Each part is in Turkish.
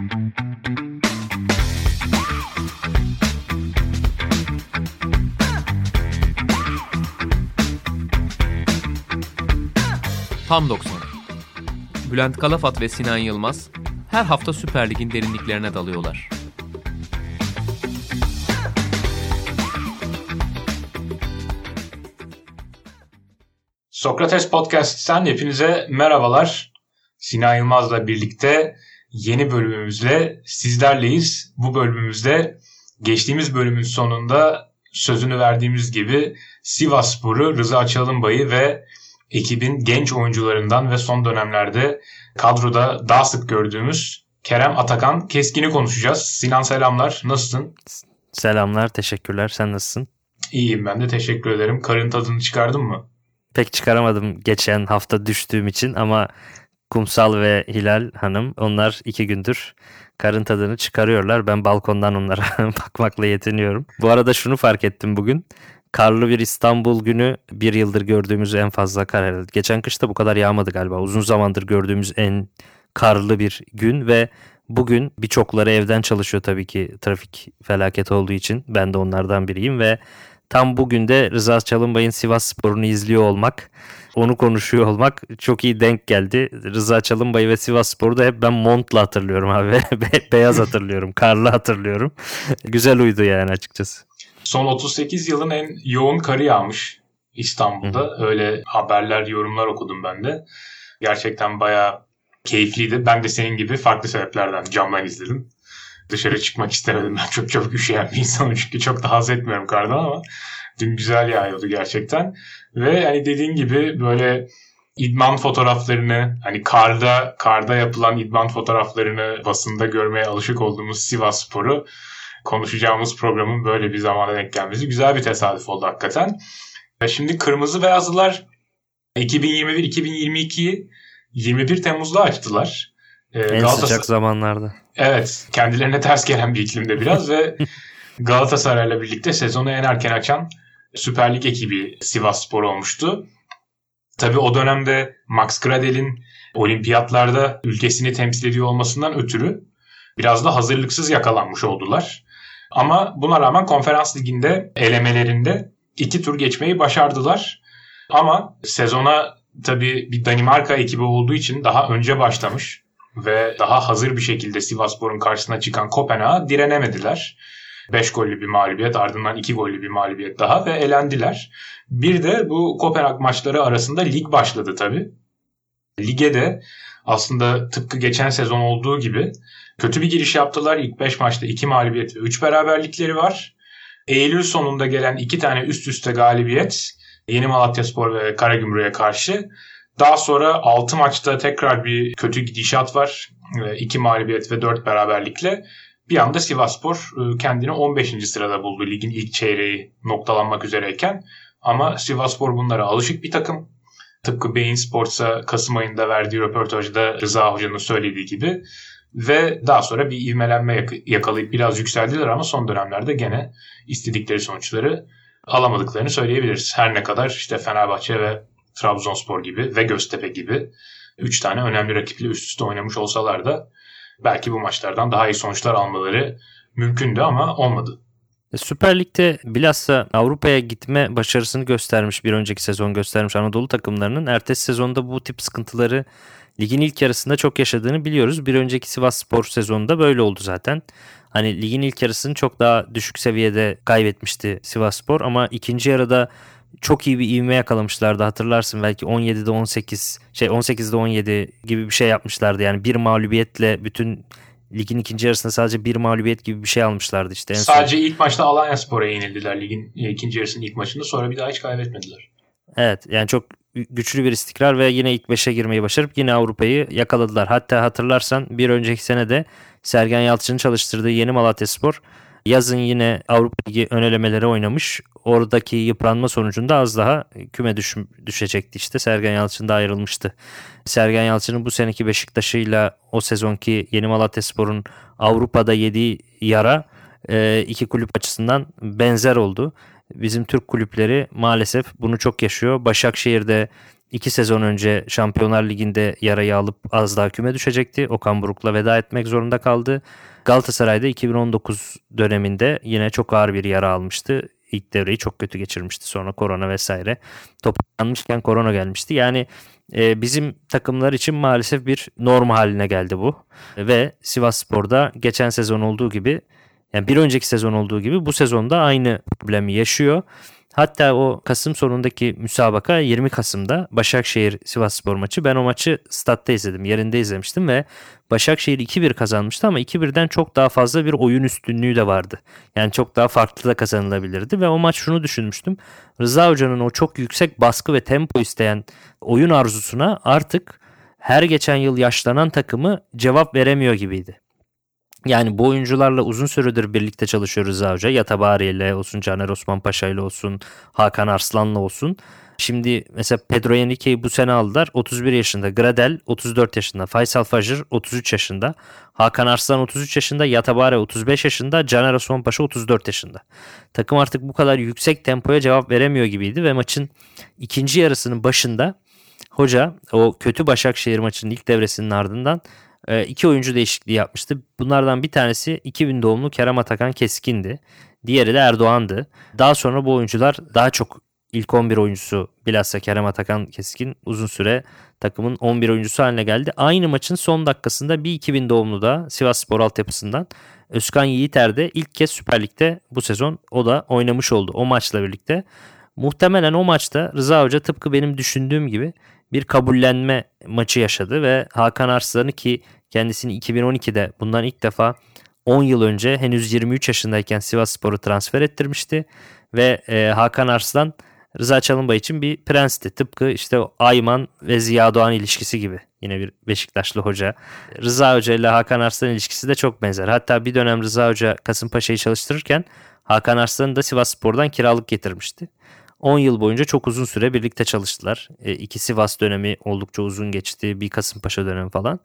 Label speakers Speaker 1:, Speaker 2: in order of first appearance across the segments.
Speaker 1: Tam 90. Bülent Kalafat ve Sinan Yılmaz her hafta Süper Lig'in derinliklerine dalıyorlar.
Speaker 2: Sokrates Podcast'ten hepinize merhabalar. Sinan Yılmaz'la birlikte yeni bölümümüzle sizlerleyiz. Bu bölümümüzde geçtiğimiz bölümün sonunda sözünü verdiğimiz gibi Sivasspor'u Rıza Çalınbay'ı ve ekibin genç oyuncularından ve son dönemlerde kadroda daha sık gördüğümüz Kerem Atakan Keskin'i konuşacağız. Sinan selamlar. Nasılsın?
Speaker 3: Selamlar, teşekkürler. Sen nasılsın?
Speaker 2: İyiyim ben de teşekkür ederim. Karın tadını çıkardın mı?
Speaker 3: Pek çıkaramadım geçen hafta düştüğüm için ama Kumsal ve Hilal Hanım onlar iki gündür karın tadını çıkarıyorlar. Ben balkondan onlara bakmakla yetiniyorum. Bu arada şunu fark ettim bugün. Karlı bir İstanbul günü bir yıldır gördüğümüz en fazla kar herhalde. Geçen kışta bu kadar yağmadı galiba. Uzun zamandır gördüğümüz en karlı bir gün ve bugün birçokları evden çalışıyor tabii ki trafik felaket olduğu için. Ben de onlardan biriyim ve tam bugün de Rıza Çalınbay'ın Sivas Spor'unu izliyor olmak, onu konuşuyor olmak çok iyi denk geldi. Rıza Çalınbay ve Sivas Spor'u da hep ben montla hatırlıyorum abi. Beyaz hatırlıyorum, karlı hatırlıyorum. Güzel uydu yani açıkçası.
Speaker 2: Son 38 yılın en yoğun karı yağmış İstanbul'da. Hı. Öyle haberler, yorumlar okudum ben de. Gerçekten bayağı keyifliydi. Ben de senin gibi farklı sebeplerden camdan izledim. Dışarı çıkmak istemedim. Ben çok çabuk üşüyen bir insanım çünkü çok da haz etmiyorum kardan ama dün güzel yağıyordu gerçekten. Ve hani dediğin gibi böyle idman fotoğraflarını hani karda karda yapılan idman fotoğraflarını basında görmeye alışık olduğumuz Sivas Spor'u konuşacağımız programın böyle bir zamana denk gelmesi güzel bir tesadüf oldu hakikaten. Şimdi Kırmızı Beyazlılar 2021-2022'yi 21 Temmuz'da açtılar.
Speaker 3: Ee, en Galatasaray... sıcak zamanlarda.
Speaker 2: Evet. Kendilerine ters gelen bir iklimde biraz ve Galatasaray'la birlikte sezonu en erken açan Süper Lig ekibi Sivas Spor olmuştu. Tabii o dönemde Max Gradel'in olimpiyatlarda ülkesini temsil ediyor olmasından ötürü biraz da hazırlıksız yakalanmış oldular. Ama buna rağmen konferans liginde elemelerinde iki tur geçmeyi başardılar. Ama sezona tabii bir Danimarka ekibi olduğu için daha önce başlamış ve daha hazır bir şekilde Sivasspor'un karşısına çıkan Kopenhag'a direnemediler. 5 gollü bir mağlubiyet ardından 2 gollü bir mağlubiyet daha ve elendiler. Bir de bu Kopenhag maçları arasında lig başladı tabii. Lige de aslında tıpkı geçen sezon olduğu gibi kötü bir giriş yaptılar. İlk 5 maçta 2 mağlubiyet ve 3 beraberlikleri var. Eylül sonunda gelen 2 tane üst üste galibiyet Yeni Malatya Spor ve Karagümrük'e karşı. Daha sonra 6 maçta tekrar bir kötü gidişat var. 2 mağlubiyet ve 4 beraberlikle. Bir anda Sivasspor e, kendini 15. sırada buldu ligin ilk çeyreği noktalanmak üzereyken. Ama Sivasspor bunlara alışık bir takım. Tıpkı Beyin Sports'a Kasım ayında verdiği röportajda Rıza Hoca'nın söylediği gibi. Ve daha sonra bir ivmelenme yakalayıp biraz yükseldiler ama son dönemlerde gene istedikleri sonuçları alamadıklarını söyleyebiliriz. Her ne kadar işte Fenerbahçe ve Trabzonspor gibi ve Göztepe gibi 3 tane önemli rakiple üst üste oynamış olsalar da belki bu maçlardan daha iyi sonuçlar almaları mümkündü ama olmadı.
Speaker 3: E, Süper Lig'de bilhassa Avrupa'ya gitme başarısını göstermiş bir önceki sezon göstermiş Anadolu takımlarının ertesi sezonda bu tip sıkıntıları ligin ilk yarısında çok yaşadığını biliyoruz. Bir önceki Sivas Spor sezonunda böyle oldu zaten. Hani ligin ilk yarısını çok daha düşük seviyede kaybetmişti Sivas Spor ama ikinci yarıda çok iyi bir ivme yakalamışlardı hatırlarsın belki 17'de 18 şey 18'de 17 gibi bir şey yapmışlardı yani bir mağlubiyetle bütün ligin ikinci yarısında sadece bir mağlubiyet gibi bir şey almışlardı işte. En
Speaker 2: sadece son... ilk maçta Alanya Spor'a yenildiler ligin ikinci yarısının ilk maçında sonra bir daha hiç kaybetmediler.
Speaker 3: Evet yani çok güçlü bir istikrar ve yine ilk 5'e girmeyi başarıp yine Avrupa'yı yakaladılar. Hatta hatırlarsan bir önceki sene de Sergen Yalçın'ın çalıştırdığı Yeni Malatya Spor yazın yine Avrupa Ligi önelemeleri oynamış. Oradaki yıpranma sonucunda az daha küme düş düşecekti işte. Sergen Yalçın da ayrılmıştı. Sergen Yalçın'ın bu seneki Beşiktaş'ıyla o sezonki Yeni Malatya Spor'un Avrupa'da yediği yara e, iki kulüp açısından benzer oldu. Bizim Türk kulüpleri maalesef bunu çok yaşıyor. Başakşehir'de iki sezon önce Şampiyonlar Ligi'nde yarayı alıp az daha küme düşecekti. Okan Buruk'la veda etmek zorunda kaldı. Galatasaray'da 2019 döneminde yine çok ağır bir yara almıştı. İlk devreyi çok kötü geçirmişti. Sonra korona vesaire. Toparlanmışken korona gelmişti. Yani e, bizim takımlar için maalesef bir norm haline geldi bu. Ve Sivas Spor'da geçen sezon olduğu gibi yani bir önceki sezon olduğu gibi bu sezonda aynı problemi yaşıyor. Hatta o Kasım sonundaki müsabaka 20 Kasım'da Başakşehir Sivas Spor maçı. Ben o maçı statta izledim. Yerinde izlemiştim ve Başakşehir 2-1 kazanmıştı ama 2-1'den çok daha fazla bir oyun üstünlüğü de vardı. Yani çok daha farklı da kazanılabilirdi ve o maç şunu düşünmüştüm. Rıza Hoca'nın o çok yüksek baskı ve tempo isteyen oyun arzusuna artık her geçen yıl yaşlanan takımı cevap veremiyor gibiydi. Yani bu oyuncularla uzun süredir birlikte çalışıyoruz Hoca. Yatabari ile olsun, Caner Osman Paşa ile olsun, Hakan Arslan'la olsun. Şimdi mesela Pedro Henrique'yi bu sene aldılar. 31 yaşında. Gradel 34 yaşında. Faysal Fajr 33 yaşında. Hakan Arslan 33 yaşında. Yatabare 35 yaşında. Caner Osman Paşa 34 yaşında. Takım artık bu kadar yüksek tempoya cevap veremiyor gibiydi ve maçın ikinci yarısının başında hoca o kötü Başakşehir maçının ilk devresinin ardından e, iki oyuncu değişikliği yapmıştı. Bunlardan bir tanesi 2000 doğumlu Kerem Atakan Keskin'di. Diğeri de Erdoğan'dı. Daha sonra bu oyuncular daha çok ilk 11 oyuncusu bilhassa Kerem Atakan Keskin uzun süre takımın 11 oyuncusu haline geldi. Aynı maçın son dakikasında bir 2000 doğumlu da Sivas Spor altyapısından Özkan Yiğiter de ilk kez Süper Lig'de bu sezon o da oynamış oldu o maçla birlikte. Muhtemelen o maçta Rıza Hoca tıpkı benim düşündüğüm gibi bir kabullenme maçı yaşadı ve Hakan Arslan'ı ki kendisini 2012'de bundan ilk defa 10 yıl önce henüz 23 yaşındayken Sivas Spor'u transfer ettirmişti ve e, Hakan Arslan Rıza Çalınbay için bir prensti. Tıpkı işte Ayman ve Ziya Doğan ilişkisi gibi. Yine bir Beşiktaşlı hoca. Rıza Hoca ile Hakan Arslan ilişkisi de çok benzer. Hatta bir dönem Rıza Hoca Kasımpaşa'yı çalıştırırken Hakan Arslan'ı da Sivas Spor'dan kiralık getirmişti. 10 yıl boyunca çok uzun süre birlikte çalıştılar. E, iki Sivas dönemi oldukça uzun geçti. Bir Kasımpaşa dönemi falan.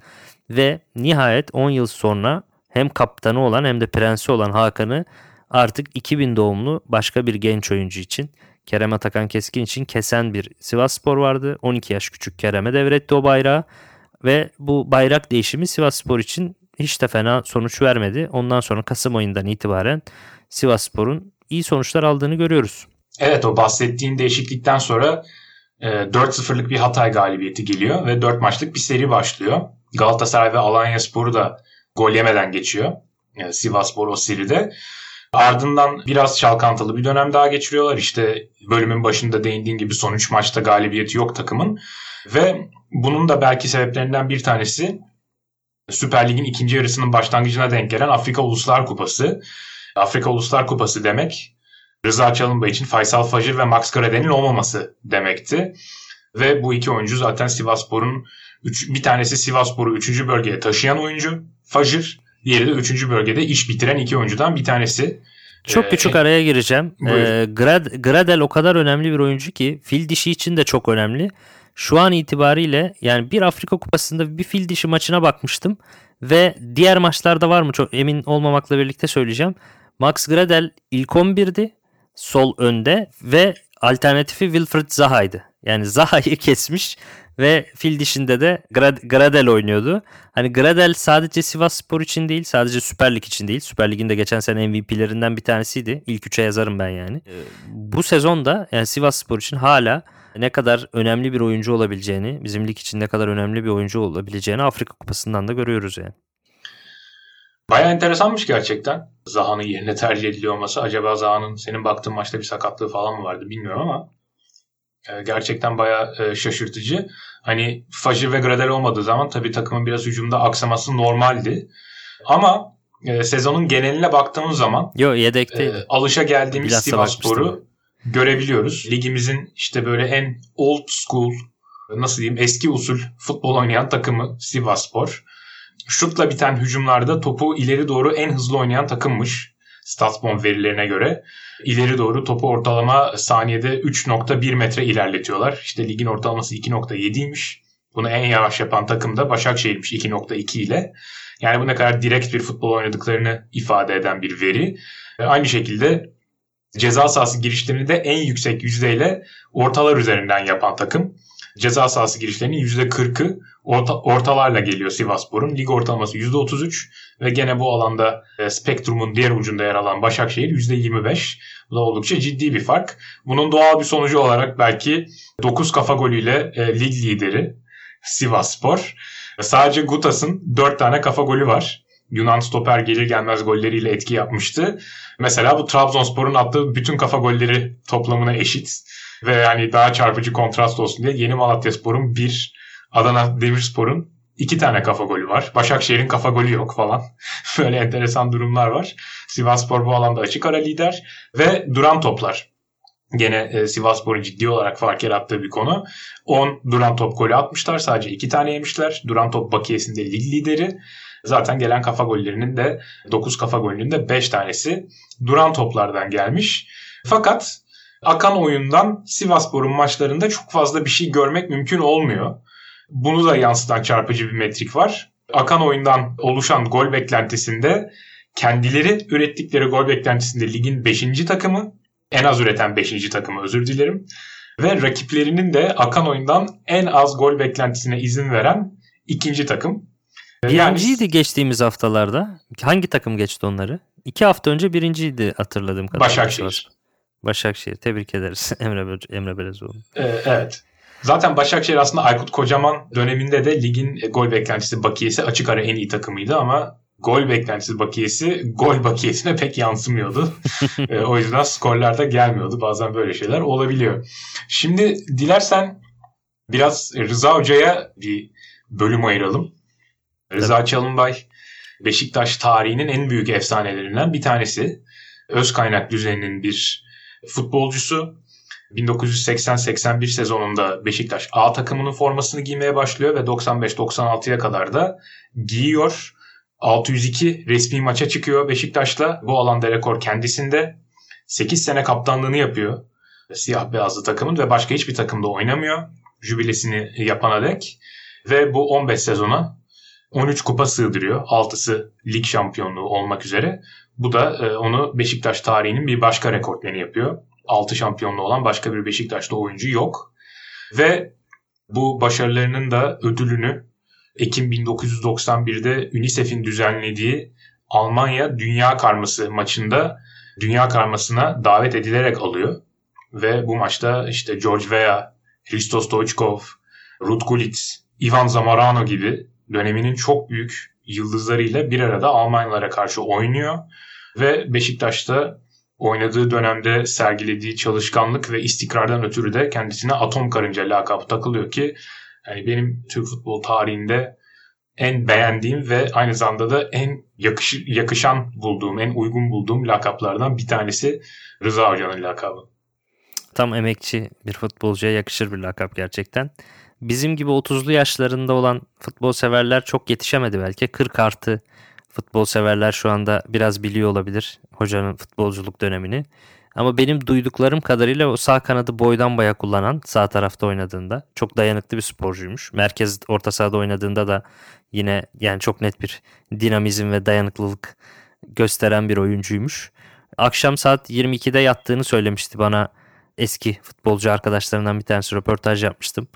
Speaker 3: Ve nihayet 10 yıl sonra hem kaptanı olan hem de prensi olan Hakan'ı artık 2000 doğumlu başka bir genç oyuncu için Kerem Atakan Keskin için kesen bir Sivas Spor vardı. 12 yaş küçük Kerem'e devretti o bayrağı. Ve bu bayrak değişimi Sivas Spor için hiç de fena sonuç vermedi. Ondan sonra Kasım ayından itibaren Sivas Spor'un iyi sonuçlar aldığını görüyoruz.
Speaker 2: Evet o bahsettiğin değişiklikten sonra e, 4-0'lık bir Hatay galibiyeti geliyor ve 4 maçlık bir seri başlıyor. Galatasaray ve Alanya Sporu da gol yemeden geçiyor. Yani e, Sivas Spor o seride. Ardından biraz çalkantılı bir dönem daha geçiriyorlar. İşte bölümün başında değindiğin gibi son 3 maçta galibiyeti yok takımın. Ve bunun da belki sebeplerinden bir tanesi Süper Lig'in ikinci yarısının başlangıcına denk gelen Afrika Uluslar Kupası. Afrika Uluslar Kupası demek Rıza Çalınbay için Faysal Fajr ve Max Graden'in olmaması demekti. Ve bu iki oyuncu zaten Sivasspor'un bir tanesi Sivasspor'u 3. bölgeye taşıyan oyuncu Fajr. Diğeri de 3. bölgede iş bitiren iki oyuncudan bir tanesi.
Speaker 3: Çok ee, küçük araya gireceğim. Ee, Grad, Gradel o kadar önemli bir oyuncu ki fil dişi için de çok önemli. Şu an itibariyle yani bir Afrika Kupası'nda bir fil dişi maçına bakmıştım. Ve diğer maçlarda var mı çok emin olmamakla birlikte söyleyeceğim. Max Gradel ilk 11'di sol önde ve alternatifi Wilfred Zaha'ydı. Yani Zaha'yı kesmiş ve fil dişinde de Grad- Gradel oynuyordu. Hani Gradel sadece Sivas Spor için değil, sadece Süper Lig için değil. Süper Lig'in de geçen sene MVP'lerinden bir tanesiydi. İlk üçe yazarım ben yani. Ee, bu sezonda yani Sivas Spor için hala ne kadar önemli bir oyuncu olabileceğini, bizim lig için ne kadar önemli bir oyuncu olabileceğini Afrika Kupası'ndan da görüyoruz yani.
Speaker 2: Baya enteresanmış gerçekten. Zaha'nın yerine tercih ediliyor olması. Acaba Zaha'nın senin baktığın maçta bir sakatlığı falan mı vardı bilmiyorum ama e, gerçekten baya e, şaşırtıcı. Hani Fajr ve Gradel olmadığı zaman tabii takımın biraz hücumda aksaması normaldi. Ama e, sezonun geneline baktığımız zaman
Speaker 3: Yo, yedekte. E,
Speaker 2: alışa geldiğimiz Sivasspor'u görebiliyoruz. Ligimizin işte böyle en old school nasıl diyeyim eski usul futbol oynayan takımı Sivasspor şutla biten hücumlarda topu ileri doğru en hızlı oynayan takımmış. Statsbomb verilerine göre. ileri doğru topu ortalama saniyede 3.1 metre ilerletiyorlar. İşte ligin ortalaması 2.7'ymiş. Bunu en yavaş yapan takım da Başakşehir'miş 2.2 ile. Yani bu ne kadar direkt bir futbol oynadıklarını ifade eden bir veri. Aynı şekilde ceza sahası girişlerini de en yüksek yüzdeyle ortalar üzerinden yapan takım. ceza sahası girişlerinin %40'ı orta, ortalarla geliyor Sivasspor'un. Lig ortalaması %33 ve gene bu alanda e, spektrumun diğer ucunda yer alan Başakşehir %25. Bu da oldukça ciddi bir fark. Bunun doğal bir sonucu olarak belki 9 kafa golüyle e, lig lideri Sivasspor. Sadece Gutas'ın 4 tane kafa golü var. Yunan stoper gelir gelmez golleriyle etki yapmıştı. Mesela bu Trabzonspor'un attığı bütün kafa golleri toplamına eşit. Ve yani daha çarpıcı kontrast olsun diye Yeni Malatyaspor'un bir, Adana Demirspor'un iki tane kafa golü var. Başakşehir'in kafa golü yok falan. Böyle enteresan durumlar var. Sivasspor bu alanda açık ara lider ve duran toplar. Gene e, Sivasspor'un ciddi olarak fark yarattığı bir konu. 10 duran top golü atmışlar. Sadece 2 tane yemişler. Duran top bakiyesinde lig lideri. Zaten gelen kafa gollerinin de 9 kafa golünün de 5 tanesi duran toplardan gelmiş. Fakat akan oyundan Sivasspor'un maçlarında çok fazla bir şey görmek mümkün olmuyor. Bunu da yansıtan çarpıcı bir metrik var. Akan oyundan oluşan gol beklentisinde kendileri ürettikleri gol beklentisinde ligin 5. takımı, en az üreten 5. takımı özür dilerim. Ve rakiplerinin de akan oyundan en az gol beklentisine izin veren ikinci takım.
Speaker 3: Birinciydi yani, geçtiğimiz haftalarda. Hangi takım geçti onları? İki hafta önce birinciydi hatırladığım kadarıyla.
Speaker 2: Başakşehir.
Speaker 3: Başakşehir. Tebrik ederiz Emre, Emre Belezoğlu.
Speaker 2: Ee, evet. Zaten Başakşehir aslında Aykut Kocaman döneminde de ligin gol beklentisi bakiyesi açık ara en iyi takımıydı ama gol beklentisi bakiyesi gol bakiyesine pek yansımıyordu. e, o yüzden skorlar da gelmiyordu. Bazen böyle şeyler olabiliyor. Şimdi dilersen biraz Rıza Hoca'ya bir bölüm ayıralım. Rıza Çalınbay Beşiktaş tarihinin en büyük efsanelerinden bir tanesi. Öz kaynak düzeninin bir futbolcusu. 1980-81 sezonunda Beşiktaş A takımının formasını giymeye başlıyor ve 95-96'ya kadar da giyiyor. 602 resmi maça çıkıyor Beşiktaş'la. Bu alanda rekor kendisinde. 8 sene kaptanlığını yapıyor. Siyah beyazlı takımın ve başka hiçbir takımda oynamıyor. Jübilesini yapana dek. Ve bu 15 sezona 13 kupa sığdırıyor. 6'sı lig şampiyonluğu olmak üzere. Bu da e, onu Beşiktaş tarihinin bir başka rekortmeni yapıyor. 6 şampiyonluğu olan başka bir Beşiktaşlı oyuncu yok. Ve bu başarılarının da ödülünü Ekim 1991'de UNICEF'in düzenlediği Almanya Dünya Karması maçında Dünya Karması'na davet edilerek alıyor. Ve bu maçta işte George Weah, Hristos Stoichkov, Ruth Gullit, Ivan Zamorano gibi döneminin çok büyük yıldızlarıyla bir arada Almanyalara karşı oynuyor. Ve Beşiktaş'ta oynadığı dönemde sergilediği çalışkanlık ve istikrardan ötürü de kendisine atom karınca lakabı takılıyor ki yani benim Türk futbol tarihinde en beğendiğim ve aynı zamanda da en yakış, yakışan bulduğum, en uygun bulduğum lakaplardan bir tanesi Rıza Hoca'nın lakabı.
Speaker 3: Tam emekçi bir futbolcuya yakışır bir lakap gerçekten. Bizim gibi 30'lu yaşlarında olan futbol severler çok yetişemedi belki. 40 artı futbol severler şu anda biraz biliyor olabilir hocanın futbolculuk dönemini. Ama benim duyduklarım kadarıyla o sağ kanadı boydan baya kullanan sağ tarafta oynadığında çok dayanıklı bir sporcuymuş. Merkez orta sahada oynadığında da yine yani çok net bir dinamizm ve dayanıklılık gösteren bir oyuncuymuş. Akşam saat 22'de yattığını söylemişti bana eski futbolcu arkadaşlarından bir tanesi röportaj yapmıştım.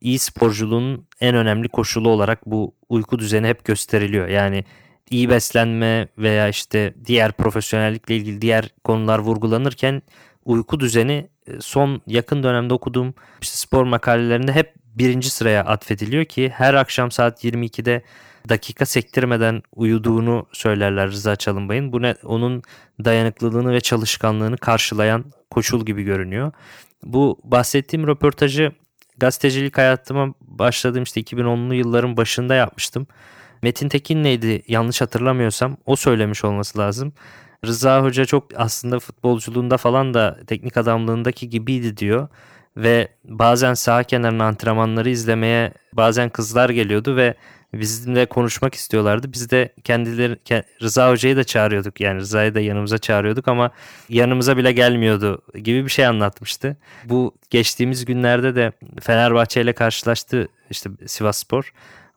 Speaker 3: İyi sporculuğun en önemli koşulu olarak bu uyku düzeni hep gösteriliyor. Yani iyi beslenme veya işte diğer profesyonellikle ilgili diğer konular vurgulanırken uyku düzeni e, son yakın dönemde okuduğum işte spor makalelerinde hep birinci sıraya atfediliyor ki her akşam saat 22'de dakika sektirmeden uyuduğunu söylerler Rıza Çalınbay'ın. Bu ne, onun dayanıklılığını ve çalışkanlığını karşılayan koşul gibi görünüyor. Bu bahsettiğim röportajı gazetecilik hayatıma başladığım işte 2010'lu yılların başında yapmıştım. Metin Tekin neydi yanlış hatırlamıyorsam o söylemiş olması lazım. Rıza Hoca çok aslında futbolculuğunda falan da teknik adamlığındaki gibiydi diyor. Ve bazen sağ kenarın antrenmanları izlemeye bazen kızlar geliyordu ve bizimle konuşmak istiyorlardı. Biz de kendileri Rıza Hoca'yı da çağırıyorduk. Yani Rıza'yı da yanımıza çağırıyorduk ama yanımıza bile gelmiyordu gibi bir şey anlatmıştı. Bu geçtiğimiz günlerde de Fenerbahçe ile karşılaştı işte Sivas Spor.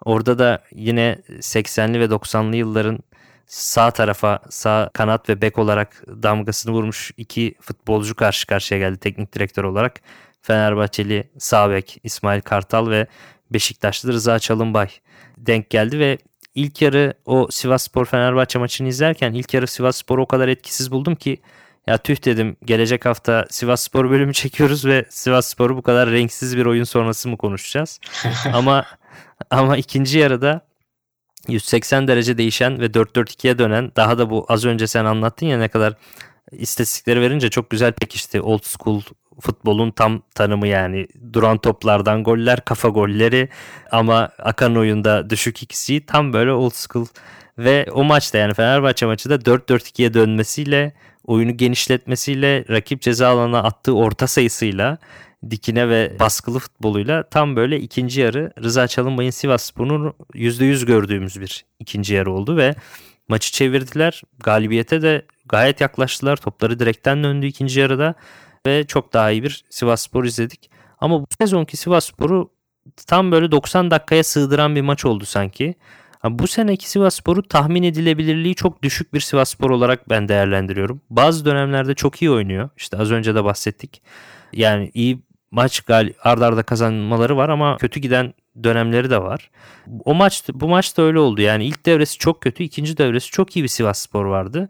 Speaker 3: Orada da yine 80'li ve 90'lı yılların sağ tarafa sağ kanat ve bek olarak damgasını vurmuş iki futbolcu karşı karşıya geldi teknik direktör olarak. Fenerbahçeli Sabek, İsmail Kartal ve Beşiktaşlı Rıza Çalınbay denk geldi ve ilk yarı o Sivas Spor Fenerbahçe maçını izlerken ilk yarı Sivas Spor'u o kadar etkisiz buldum ki ya tüh dedim gelecek hafta Sivas Spor bölümü çekiyoruz ve Sivas Spor'u bu kadar renksiz bir oyun sonrası mı konuşacağız? ama ama ikinci yarıda 180 derece değişen ve 4-4-2'ye dönen daha da bu az önce sen anlattın ya ne kadar istatistikleri verince çok güzel pekişti. Old school futbolun tam tanımı yani. Duran toplardan goller, kafa golleri ama akan oyunda düşük ikisi tam böyle old school. Ve o maçta yani Fenerbahçe maçı da 4-4-2'ye dönmesiyle, oyunu genişletmesiyle, rakip ceza alanına attığı orta sayısıyla dikine ve baskılı futboluyla tam böyle ikinci yarı Rıza Çalınbay'ın Sivas Spor'un %100 gördüğümüz bir ikinci yarı oldu ve maçı çevirdiler. Galibiyete de gayet yaklaştılar. Topları direkten döndü ikinci yarıda ve çok daha iyi bir Sivas Spor izledik. Ama bu sezonki Sivas Spor'u tam böyle 90 dakikaya sığdıran bir maç oldu sanki. Bu seneki Sivas Spor'u tahmin edilebilirliği çok düşük bir Sivas Spor olarak ben değerlendiriyorum. Bazı dönemlerde çok iyi oynuyor. İşte az önce de bahsettik. Yani iyi maç gal ardarda arda kazanmaları var ama kötü giden dönemleri de var. O maç bu maç da öyle oldu. Yani ilk devresi çok kötü, ikinci devresi çok iyi bir Sivas Spor vardı.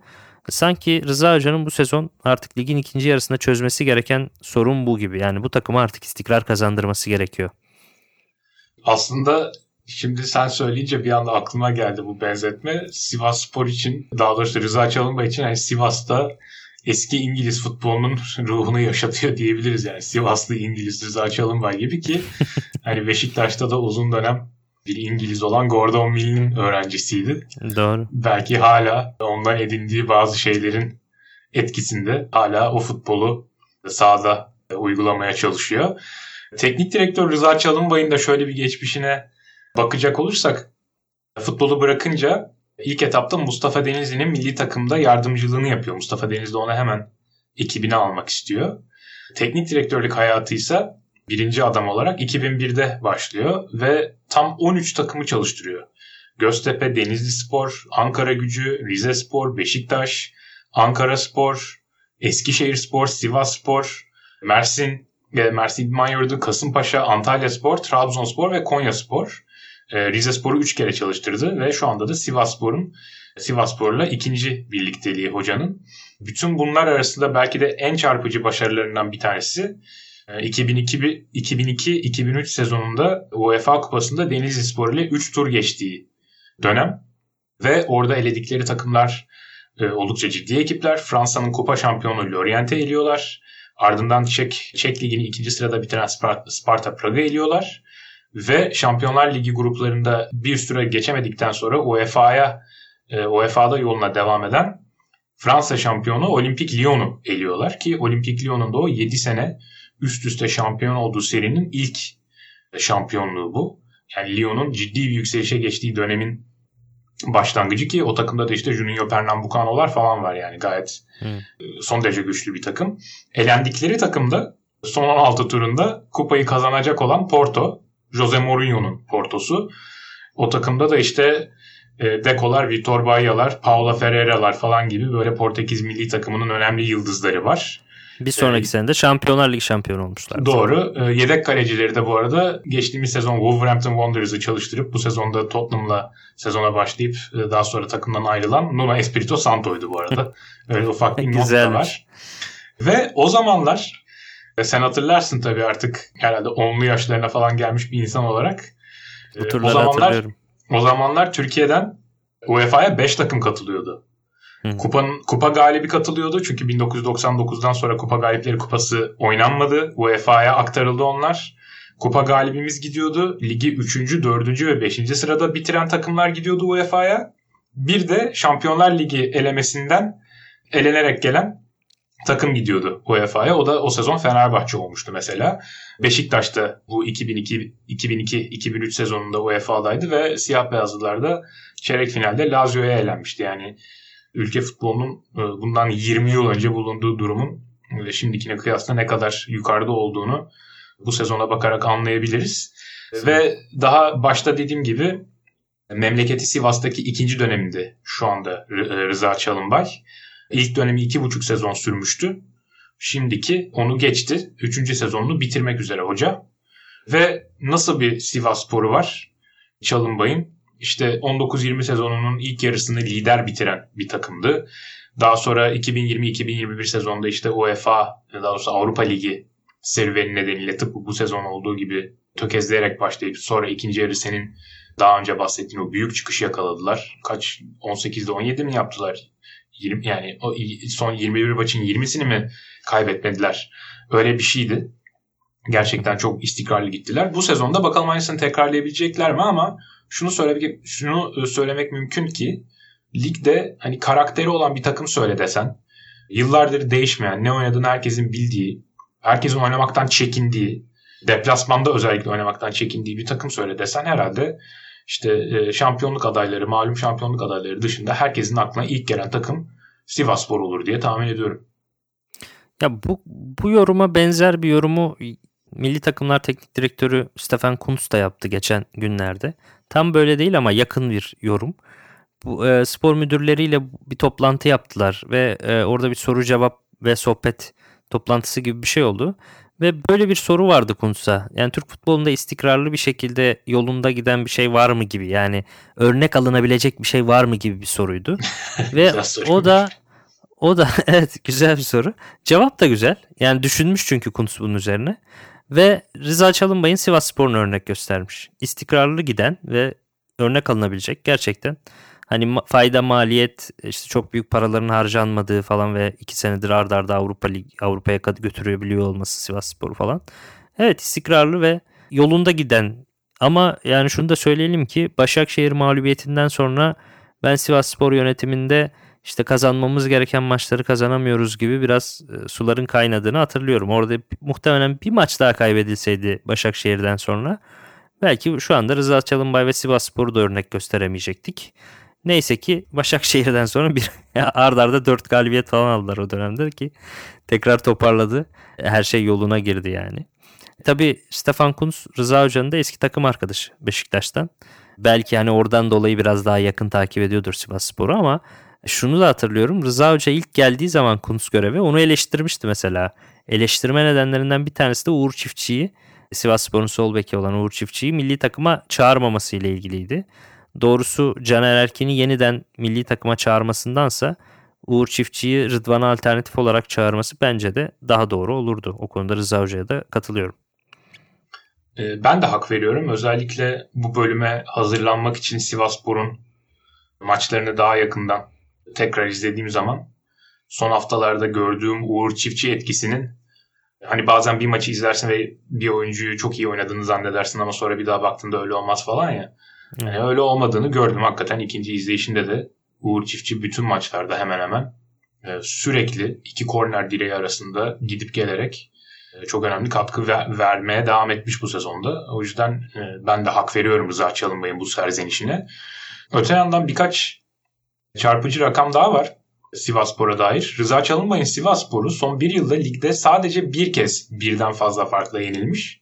Speaker 3: Sanki Rıza Hoca'nın bu sezon artık ligin ikinci yarısında çözmesi gereken sorun bu gibi. Yani bu takıma artık istikrar kazandırması gerekiyor.
Speaker 2: Aslında şimdi sen söyleyince bir anda aklıma geldi bu benzetme. Sivas Spor için daha doğrusu Rıza Çalınbay için yani Sivas'ta eski İngiliz futbolunun ruhunu yaşatıyor diyebiliriz. Yani Sivaslı İngiliz Rıza Çalınbay gibi ki hani Beşiktaş'ta da uzun dönem bir İngiliz olan Gordon Mill'in öğrencisiydi.
Speaker 3: Doğru.
Speaker 2: Belki hala ondan edindiği bazı şeylerin etkisinde hala o futbolu sahada uygulamaya çalışıyor. Teknik direktör Rıza Çalınbay'ın da şöyle bir geçmişine bakacak olursak futbolu bırakınca ilk etapta Mustafa Denizli'nin milli takımda yardımcılığını yapıyor. Mustafa Denizli ona hemen ekibine almak istiyor. Teknik direktörlük hayatı ise birinci adam olarak 2001'de başlıyor ve tam 13 takımı çalıştırıyor. Göztepe, Denizli Spor, Ankara Gücü, Rize Spor, Beşiktaş, Ankara Spor, Eskişehir Spor, Sivas Spor, Mersin, Mersin İdman Yurdu, Kasımpaşa, Antalya Spor, Trabzonspor ve Konya Spor. Ee, Rize Spor'u 3 kere çalıştırdı ve şu anda da Sivas Spor'un Sivas Spor'la ikinci birlikteliği hocanın. Bütün bunlar arasında belki de en çarpıcı başarılarından bir tanesi 2002-2003 ee, sezonunda UEFA Kupası'nda Denizli Spor ile 3 tur geçtiği dönem ve orada eledikleri takımlar e, oldukça ciddi ekipler. Fransa'nın kupa şampiyonu Lorient'e eliyorlar. Ardından Çek, Çek Ligi'ni ikinci sırada bitiren Sparta, Sparta Praga eliyorlar. Ve Şampiyonlar Ligi gruplarında bir süre geçemedikten sonra UEFA'ya e, UEFA'da yoluna devam eden Fransa şampiyonu Olimpik Lyon'u eliyorlar ki Olimpik Lyon'un da o 7 sene üst üste şampiyon olduğu serinin ilk şampiyonluğu bu. Yani Lyon'un ciddi bir yükselişe geçtiği dönemin başlangıcı ki o takımda da işte Juninho Pernambucano'lar falan var yani gayet hmm. son derece güçlü bir takım. Elendikleri takımda son 16 turunda kupayı kazanacak olan Porto. Jose Mourinho'nun Porto'su. O takımda da işte e, Dekolar, Vitor Bahia'lar, Paula Ferreira'lar falan gibi böyle Portekiz milli takımının önemli yıldızları var.
Speaker 3: Bir sonraki ee, sene de Şampiyonlar Ligi şampiyonu olmuşlar.
Speaker 2: Doğru. Ee, yedek kalecileri de bu arada geçtiğimiz sezon Wolverhampton Wanderers'ı çalıştırıp bu sezonda Tottenham'la sezona başlayıp e, daha sonra takımdan ayrılan Nuno Espirito Santo'ydu bu arada. Öyle ufak bir not da var. Ve o zamanlar e, sen hatırlarsın tabii artık herhalde 10'lu yaşlarına falan gelmiş bir insan olarak.
Speaker 3: Bu e, o zamanlar,
Speaker 2: O zamanlar Türkiye'den UEFA'ya 5 takım katılıyordu. Kupanın, kupa galibi katılıyordu çünkü 1999'dan sonra Kupa Galipleri Kupası oynanmadı. UEFA'ya aktarıldı onlar. Kupa galibimiz gidiyordu. Ligi 3. 4. ve 5. sırada bitiren takımlar gidiyordu UEFA'ya. Bir de Şampiyonlar Ligi elemesinden elenerek gelen takım gidiyordu UEFA'ya. O da o sezon Fenerbahçe olmuştu mesela. Beşiktaş da bu 2002 2002 2003 sezonunda UEFA'daydı ve siyah beyazlılar da çeyrek finalde Lazio'ya elenmişti. Yani ülke futbolunun e, bundan 20 yıl önce bulunduğu durumun şimdikine kıyasla ne kadar yukarıda olduğunu bu sezona bakarak anlayabiliriz. Evet. Ve daha başta dediğim gibi memleketi Sivas'taki ikinci döneminde şu anda e, Rıza Çalınbay. İlk dönemi iki buçuk sezon sürmüştü. Şimdiki onu geçti. Üçüncü sezonunu bitirmek üzere hoca. Ve nasıl bir Sivas sporu var? Çalınbay'ın işte 19-20 sezonunun ilk yarısını lider bitiren bir takımdı. Daha sonra 2020-2021 sezonda işte UEFA, daha doğrusu Avrupa Ligi serüveni nedeniyle tıpkı bu sezon olduğu gibi tökezleyerek başlayıp sonra ikinci yarı senin daha önce bahsettiğin o büyük çıkışı yakaladılar. Kaç 18'de 17 mi yaptılar? 20 yani o son 21 maçın 20'sini mi kaybetmediler? Öyle bir şeydi. Gerçekten çok istikrarlı gittiler. Bu sezonda bakalım aynısını tekrarlayabilecekler mi ama şunu söylemek şunu söylemek mümkün ki ligde hani karakteri olan bir takım söyle desen yıllardır değişmeyen, ne oynadığını herkesin bildiği, herkesin oynamaktan çekindiği, deplasmanda özellikle oynamaktan çekindiği bir takım söyle desen herhalde işte e, şampiyonluk adayları, malum şampiyonluk adayları dışında herkesin aklına ilk gelen takım Sivasspor olur diye tahmin ediyorum.
Speaker 3: Ya bu bu yoruma benzer bir yorumu Milli Takımlar Teknik Direktörü Stefan Kuntz da yaptı geçen günlerde. Tam böyle değil ama yakın bir yorum. Bu e, spor müdürleriyle bir toplantı yaptılar ve e, orada bir soru cevap ve sohbet toplantısı gibi bir şey oldu. Ve böyle bir soru vardı Kuntz'a. Yani Türk futbolunda istikrarlı bir şekilde yolunda giden bir şey var mı gibi. Yani örnek alınabilecek bir şey var mı gibi bir soruydu. Ve o da o da evet güzel bir soru. Cevap da güzel. Yani düşünmüş çünkü Kuntz bunun üzerine. Ve Rıza Çalınbay'ın Sivas Spor'un örnek göstermiş. İstikrarlı giden ve örnek alınabilecek gerçekten hani fayda maliyet işte çok büyük paraların harcanmadığı falan ve iki senedir ardarda arda Avrupa Lig Avrupa'ya götürebiliyor olması Sivas Spor falan. Evet istikrarlı ve yolunda giden ama yani şunu da söyleyelim ki Başakşehir mağlubiyetinden sonra ben Sivas Spor yönetiminde işte kazanmamız gereken maçları kazanamıyoruz gibi biraz e, suların kaynadığını hatırlıyorum. Orada muhtemelen bir maç daha kaybedilseydi Başakşehir'den sonra belki şu anda Rıza Çalınbay ve Sivas Spor'u da örnek gösteremeyecektik. Neyse ki Başakşehir'den sonra bir ardarda arda 4 galibiyet falan aldılar o dönemde ki tekrar toparladı. Her şey yoluna girdi yani. Tabii Stefan Kuntz Rıza Hoca'nın da eski takım arkadaşı Beşiktaş'tan. Belki hani oradan dolayı biraz daha yakın takip ediyordur Sivas Sporu ama şunu da hatırlıyorum. Rıza Hoca ilk geldiği zaman Kuntz göreve onu eleştirmişti mesela. Eleştirme nedenlerinden bir tanesi de Uğur Çiftçi'yi Sivas Spor'un sol beki olan Uğur Çiftçi'yi milli takıma çağırmaması ile ilgiliydi. Doğrusu Caner Erkin'i yeniden milli takıma çağırmasındansa Uğur Çiftçi'yi Rıdvan'a alternatif olarak çağırması bence de daha doğru olurdu. O konuda Rıza Hoca'ya da katılıyorum.
Speaker 2: Ee, ben de hak veriyorum. Özellikle bu bölüme hazırlanmak için Sivasspor'un maçlarını daha yakından tekrar izlediğim zaman son haftalarda gördüğüm Uğur Çiftçi etkisinin hani bazen bir maçı izlersin ve bir oyuncuyu çok iyi oynadığını zannedersin ama sonra bir daha baktığında öyle olmaz falan ya. Yani öyle olmadığını gördüm hakikaten ikinci izleyişinde de Uğur Çiftçi bütün maçlarda hemen hemen e, sürekli iki korner direği arasında gidip gelerek e, çok önemli katkı ver, vermeye devam etmiş bu sezonda. O yüzden e, ben de hak veriyorum Rıza Çalınbay'ın bu serzenişine. Öte yandan birkaç çarpıcı rakam daha var Sivasspor'a dair. Rıza Çalınbay'ın Sivasspor'u son bir yılda ligde sadece bir kez birden fazla farkla yenilmiş.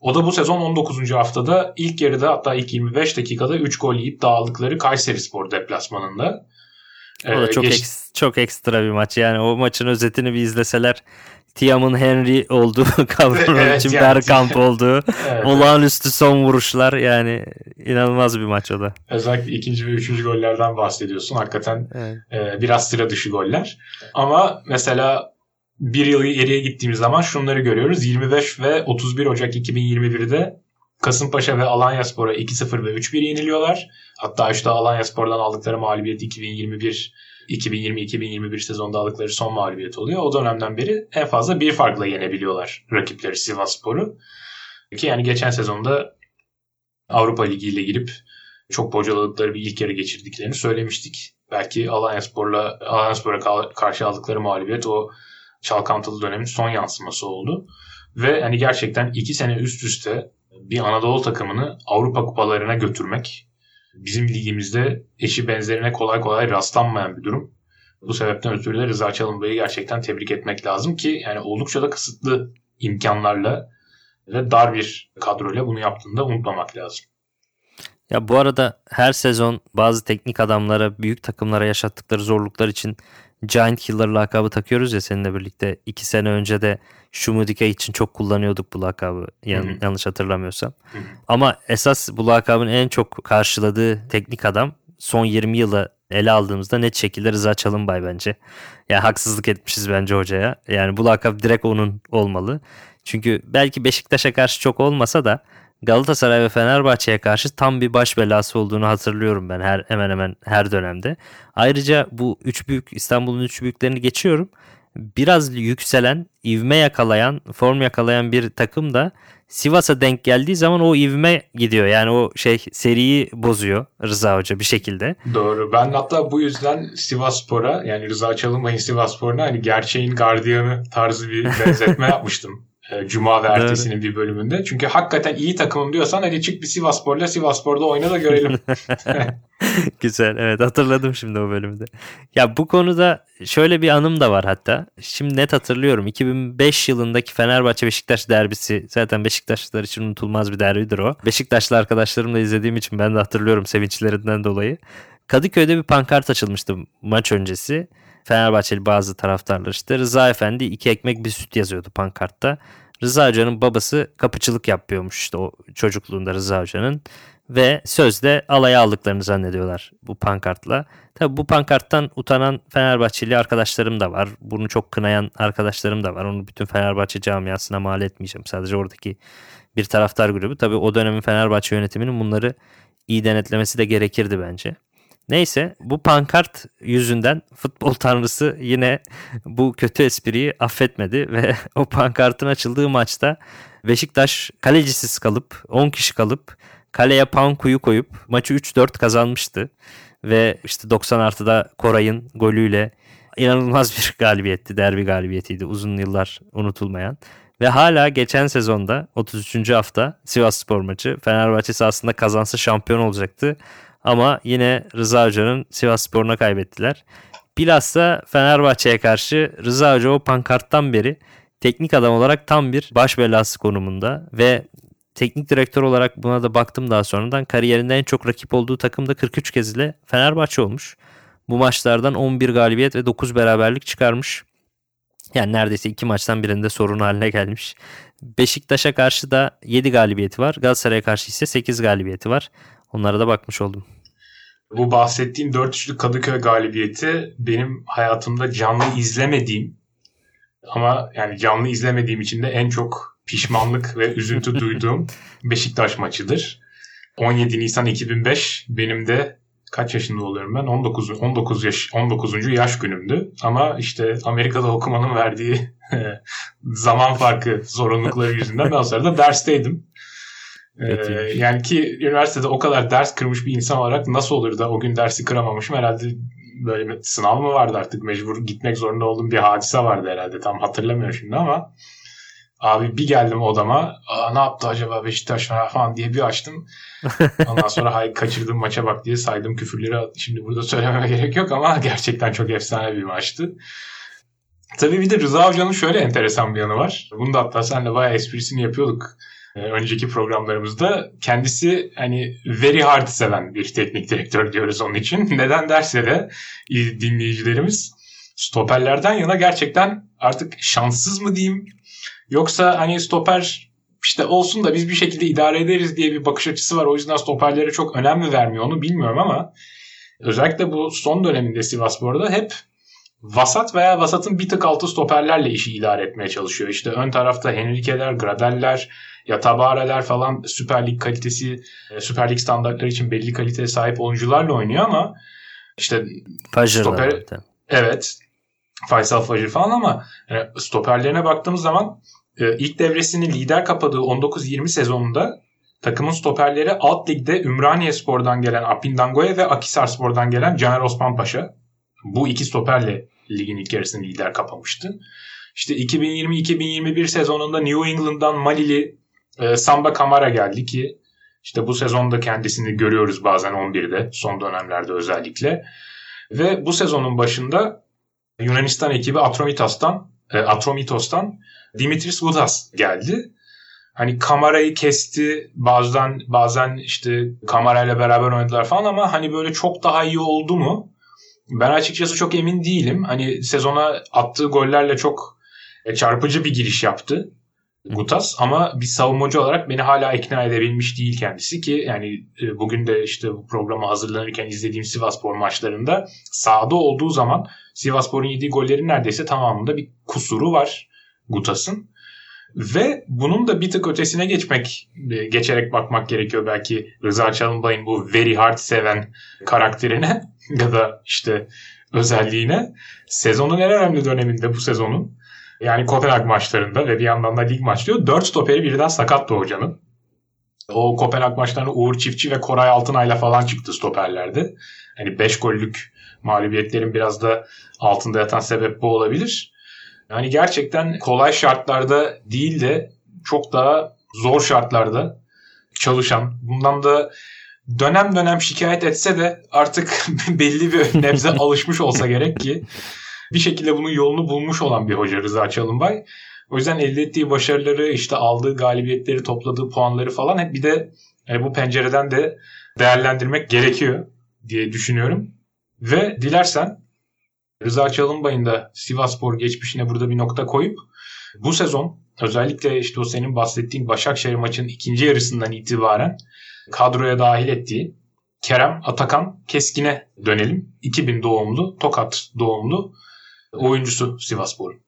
Speaker 2: O da bu sezon 19. haftada ilk yarıda hatta ilk 25 dakikada 3 gol yiyip dağıldıkları Kayseri Spor deplasmanında.
Speaker 3: O da ee, çok, geç... eks, çok ekstra bir maç. Yani o maçın özetini bir izleseler Tiam'ın Henry olduğu kavramı evet, için yani. Bergkamp olduğu evet, olağanüstü son vuruşlar yani inanılmaz bir maç o da.
Speaker 2: Özellikle ikinci ve üçüncü gollerden bahsediyorsun. Hakikaten evet. e, biraz sıra dışı goller. Ama mesela bir yıl geriye gittiğimiz zaman şunları görüyoruz. 25 ve 31 Ocak 2021'de Kasımpaşa ve Alanya Spor'a 2-0 ve 3-1 yeniliyorlar. Hatta işte Alanya Spor'dan aldıkları mağlubiyet 2021 2020-2021 sezonda aldıkları son mağlubiyet oluyor. O dönemden beri en fazla bir farkla yenebiliyorlar rakipleri Sivas Spor'u. Ki yani geçen sezonda Avrupa Ligi ile girip çok bocaladıkları bir ilk yarı geçirdiklerini söylemiştik. Belki Alanya Spor'la Alanya Spor'a karşı aldıkları mağlubiyet o çalkantılı dönemin son yansıması oldu. Ve hani gerçekten iki sene üst üste bir Anadolu takımını Avrupa kupalarına götürmek bizim ligimizde eşi benzerine kolay kolay rastlanmayan bir durum. Bu sebepten ötürü de Rıza Çalınbay'ı gerçekten tebrik etmek lazım ki yani oldukça da kısıtlı imkanlarla ve dar bir kadroyla bunu yaptığını da unutmamak lazım.
Speaker 3: Ya bu arada her sezon bazı teknik adamlara, büyük takımlara yaşattıkları zorluklar için Giant Killer lakabı takıyoruz ya seninle birlikte. iki sene önce de Şumudika için çok kullanıyorduk bu lakabı yan,
Speaker 2: Hı hı.
Speaker 3: yanlış hatırlamıyorsam.
Speaker 2: Hı hı.
Speaker 3: Ama esas bu lakabın en çok karşıladığı teknik adam son 20 yılı ele aldığımızda net şekilde Rıza Çalınbay bence. Ya haksızlık etmişiz bence hocaya. Yani bu lakap direkt onun olmalı. Çünkü belki Beşiktaş'a karşı çok olmasa da Galatasaray ve Fenerbahçe'ye karşı tam bir baş belası olduğunu hatırlıyorum ben her hemen hemen her dönemde. Ayrıca bu üç büyük İstanbul'un üç büyüklerini geçiyorum. Biraz yükselen, ivme yakalayan, form yakalayan bir takım da Sivas'a denk geldiği zaman o ivme gidiyor. Yani o şey seriyi bozuyor Rıza Hoca bir şekilde.
Speaker 2: Doğru. Ben hatta bu yüzden Sivas Spor'a yani Rıza Çalınbay'ın Sivas Spor'una hani gerçeğin gardiyanı tarzı bir benzetme yapmıştım. E, Cuma ve ertesinin bir bölümünde. Çünkü hakikaten iyi takımım diyorsan hadi çık bir Sivas Spor'la Sivas Spor'da oyna da görelim.
Speaker 3: Güzel evet hatırladım şimdi o bölümde. Ya bu konuda şöyle bir anım da var hatta. Şimdi net hatırlıyorum 2005 yılındaki Fenerbahçe Beşiktaş derbisi zaten Beşiktaşlılar için unutulmaz bir derbidir o. Beşiktaşlı arkadaşlarımla izlediğim için ben de hatırlıyorum sevinçlerinden dolayı. Kadıköy'de bir pankart açılmıştı maç öncesi. Fenerbahçeli bazı taraftarlar işte Rıza Efendi iki ekmek bir süt yazıyordu pankartta. Rıza Hoca'nın babası kapıcılık yapıyormuş işte o çocukluğunda Rıza Hoca'nın ve sözde alaya aldıklarını zannediyorlar bu pankartla. Tabi bu pankarttan utanan Fenerbahçeli arkadaşlarım da var. Bunu çok kınayan arkadaşlarım da var. Onu bütün Fenerbahçe camiasına mal etmeyeceğim. Sadece oradaki bir taraftar grubu. Tabi o dönemin Fenerbahçe yönetiminin bunları iyi denetlemesi de gerekirdi bence. Neyse bu pankart yüzünden futbol tanrısı yine bu kötü espriyi affetmedi ve o pankartın açıldığı maçta Beşiktaş kalecisiz kalıp 10 kişi kalıp kaleye Panku'yu koyup maçı 3-4 kazanmıştı. Ve işte 90 artıda Koray'ın golüyle inanılmaz bir galibiyetti. Derbi galibiyetiydi uzun yıllar unutulmayan. Ve hala geçen sezonda 33. hafta Sivas Spor maçı Fenerbahçe sahasında kazansa şampiyon olacaktı. Ama yine Rıza Hoca'nın Sivas Spor'una kaybettiler. Bilhassa Fenerbahçe'ye karşı Rıza Hoca o pankarttan beri teknik adam olarak tam bir baş belası konumunda ve teknik direktör olarak buna da baktım daha sonradan kariyerinde en çok rakip olduğu takım da 43 kez ile Fenerbahçe olmuş. Bu maçlardan 11 galibiyet ve 9 beraberlik çıkarmış. Yani neredeyse iki maçtan birinde sorun haline gelmiş. Beşiktaş'a karşı da 7 galibiyeti var. Galatasaray'a karşı ise 8 galibiyeti var. Onlara da bakmış oldum.
Speaker 2: Bu bahsettiğim 4-3'lük Kadıköy galibiyeti benim hayatımda canlı izlemediğim ama yani canlı izlemediğim için de en çok pişmanlık ve üzüntü duyduğum Beşiktaş maçıdır. 17 Nisan 2005 benim de kaç yaşında oluyorum ben? 19 19 yaş 19. yaş günümdü. Ama işte Amerika'da okumanın verdiği zaman farkı zorunlulukları yüzünden ben o sırada dersteydim. Ee, yani ki üniversitede o kadar ders kırmış bir insan olarak nasıl olur da o gün dersi kıramamışım. Herhalde böyle bir sınav mı vardı artık? Mecbur gitmek zorunda olduğum bir hadise vardı herhalde. Tam hatırlamıyorum şimdi ama abi bir geldim odama. Aa, ne yaptı acaba Beşiktaş falan diye bir açtım. Ondan sonra hay kaçırdım maça bak diye saydım küfürleri. Şimdi burada söylememe gerek yok ama gerçekten çok efsane bir maçtı. Tabii bir de Rıza Hoca'nın şöyle enteresan bir yanı var. Bunu da hatta senle bayağı esprisini yapıyorduk önceki programlarımızda kendisi hani very hard seven bir teknik direktör diyoruz onun için. Neden derse de dinleyicilerimiz stoperlerden yana gerçekten artık şanssız mı diyeyim yoksa hani stoper işte olsun da biz bir şekilde idare ederiz diye bir bakış açısı var. O yüzden stoperlere çok önem mi vermiyor onu bilmiyorum ama özellikle bu son döneminde Sivasspor'da hep vasat veya vasatın bir tık altı stoperlerle işi idare etmeye çalışıyor. İşte ön tarafta Henrique'ler, Gradel'ler, ya Tabare'ler falan Süper Lig kalitesi, Süper Lig standartları için belli kaliteye sahip oyuncularla oynuyor ama işte
Speaker 3: stoper,
Speaker 2: evet Faysal Fajr falan ama yani stoperlerine baktığımız zaman ilk devresini lider kapadığı 19-20 sezonunda takımın stoperleri alt ligde Ümraniye Spor'dan gelen Apindangoye ve Akisar Spor'dan gelen Caner Osman Paşa. Bu iki stoperle ligin ilk yarısını lider kapamıştı. İşte 2020-2021 sezonunda New England'dan Malili e, Samba Kamara geldi ki işte bu sezonda kendisini görüyoruz bazen 11'de son dönemlerde özellikle. Ve bu sezonun başında Yunanistan ekibi Atromitos'tan e, Atromitos'tan Dimitris Vudas geldi. Hani kamerayı kesti bazen bazen işte kamerayla beraber oynadılar falan ama hani böyle çok daha iyi oldu mu? Ben açıkçası çok emin değilim. Hani sezona attığı gollerle çok e, çarpıcı bir giriş yaptı. Gutas ama bir savunmacı olarak beni hala ikna edebilmiş değil kendisi ki yani e, bugün de işte bu programa hazırlanırken izlediğim Sivaspor maçlarında sahada olduğu zaman Sivaspor'un yediği gollerin neredeyse tamamında bir kusuru var Gutas'ın. Ve bunun da bir tık ötesine geçmek, e, geçerek bakmak gerekiyor belki Rıza Çalınbay'ın bu very hard seven karakterine ya da işte özelliğine. Sezonun en önemli döneminde bu sezonun yani Kopenhag maçlarında ve bir yandan da lig maçlıyor. Dört stoperi birden sakattı hocanın. O Kopenhag maçlarında Uğur Çiftçi ve Koray Altınay'la falan çıktı stoperlerde. Hani 5 gollük mağlubiyetlerin biraz da altında yatan sebep bu olabilir. Yani gerçekten kolay şartlarda değil de çok daha zor şartlarda çalışan, bundan da dönem dönem şikayet etse de artık belli bir nebze alışmış olsa gerek ki bir şekilde bunun yolunu bulmuş olan bir hoca Rıza Çalınbay. O yüzden elde ettiği başarıları, işte aldığı galibiyetleri, topladığı puanları falan hep bir de yani bu pencereden de değerlendirmek gerekiyor diye düşünüyorum. Ve dilersen Rıza Çalınbay'ın da Sivasspor geçmişine burada bir nokta koyup bu sezon özellikle işte o senin bahsettiğin Başakşehir maçının ikinci yarısından itibaren kadroya dahil ettiği Kerem Atakan Keskin'e dönelim. 2000 doğumlu, Tokat doğumlu oyuncusu Sivasspor'un.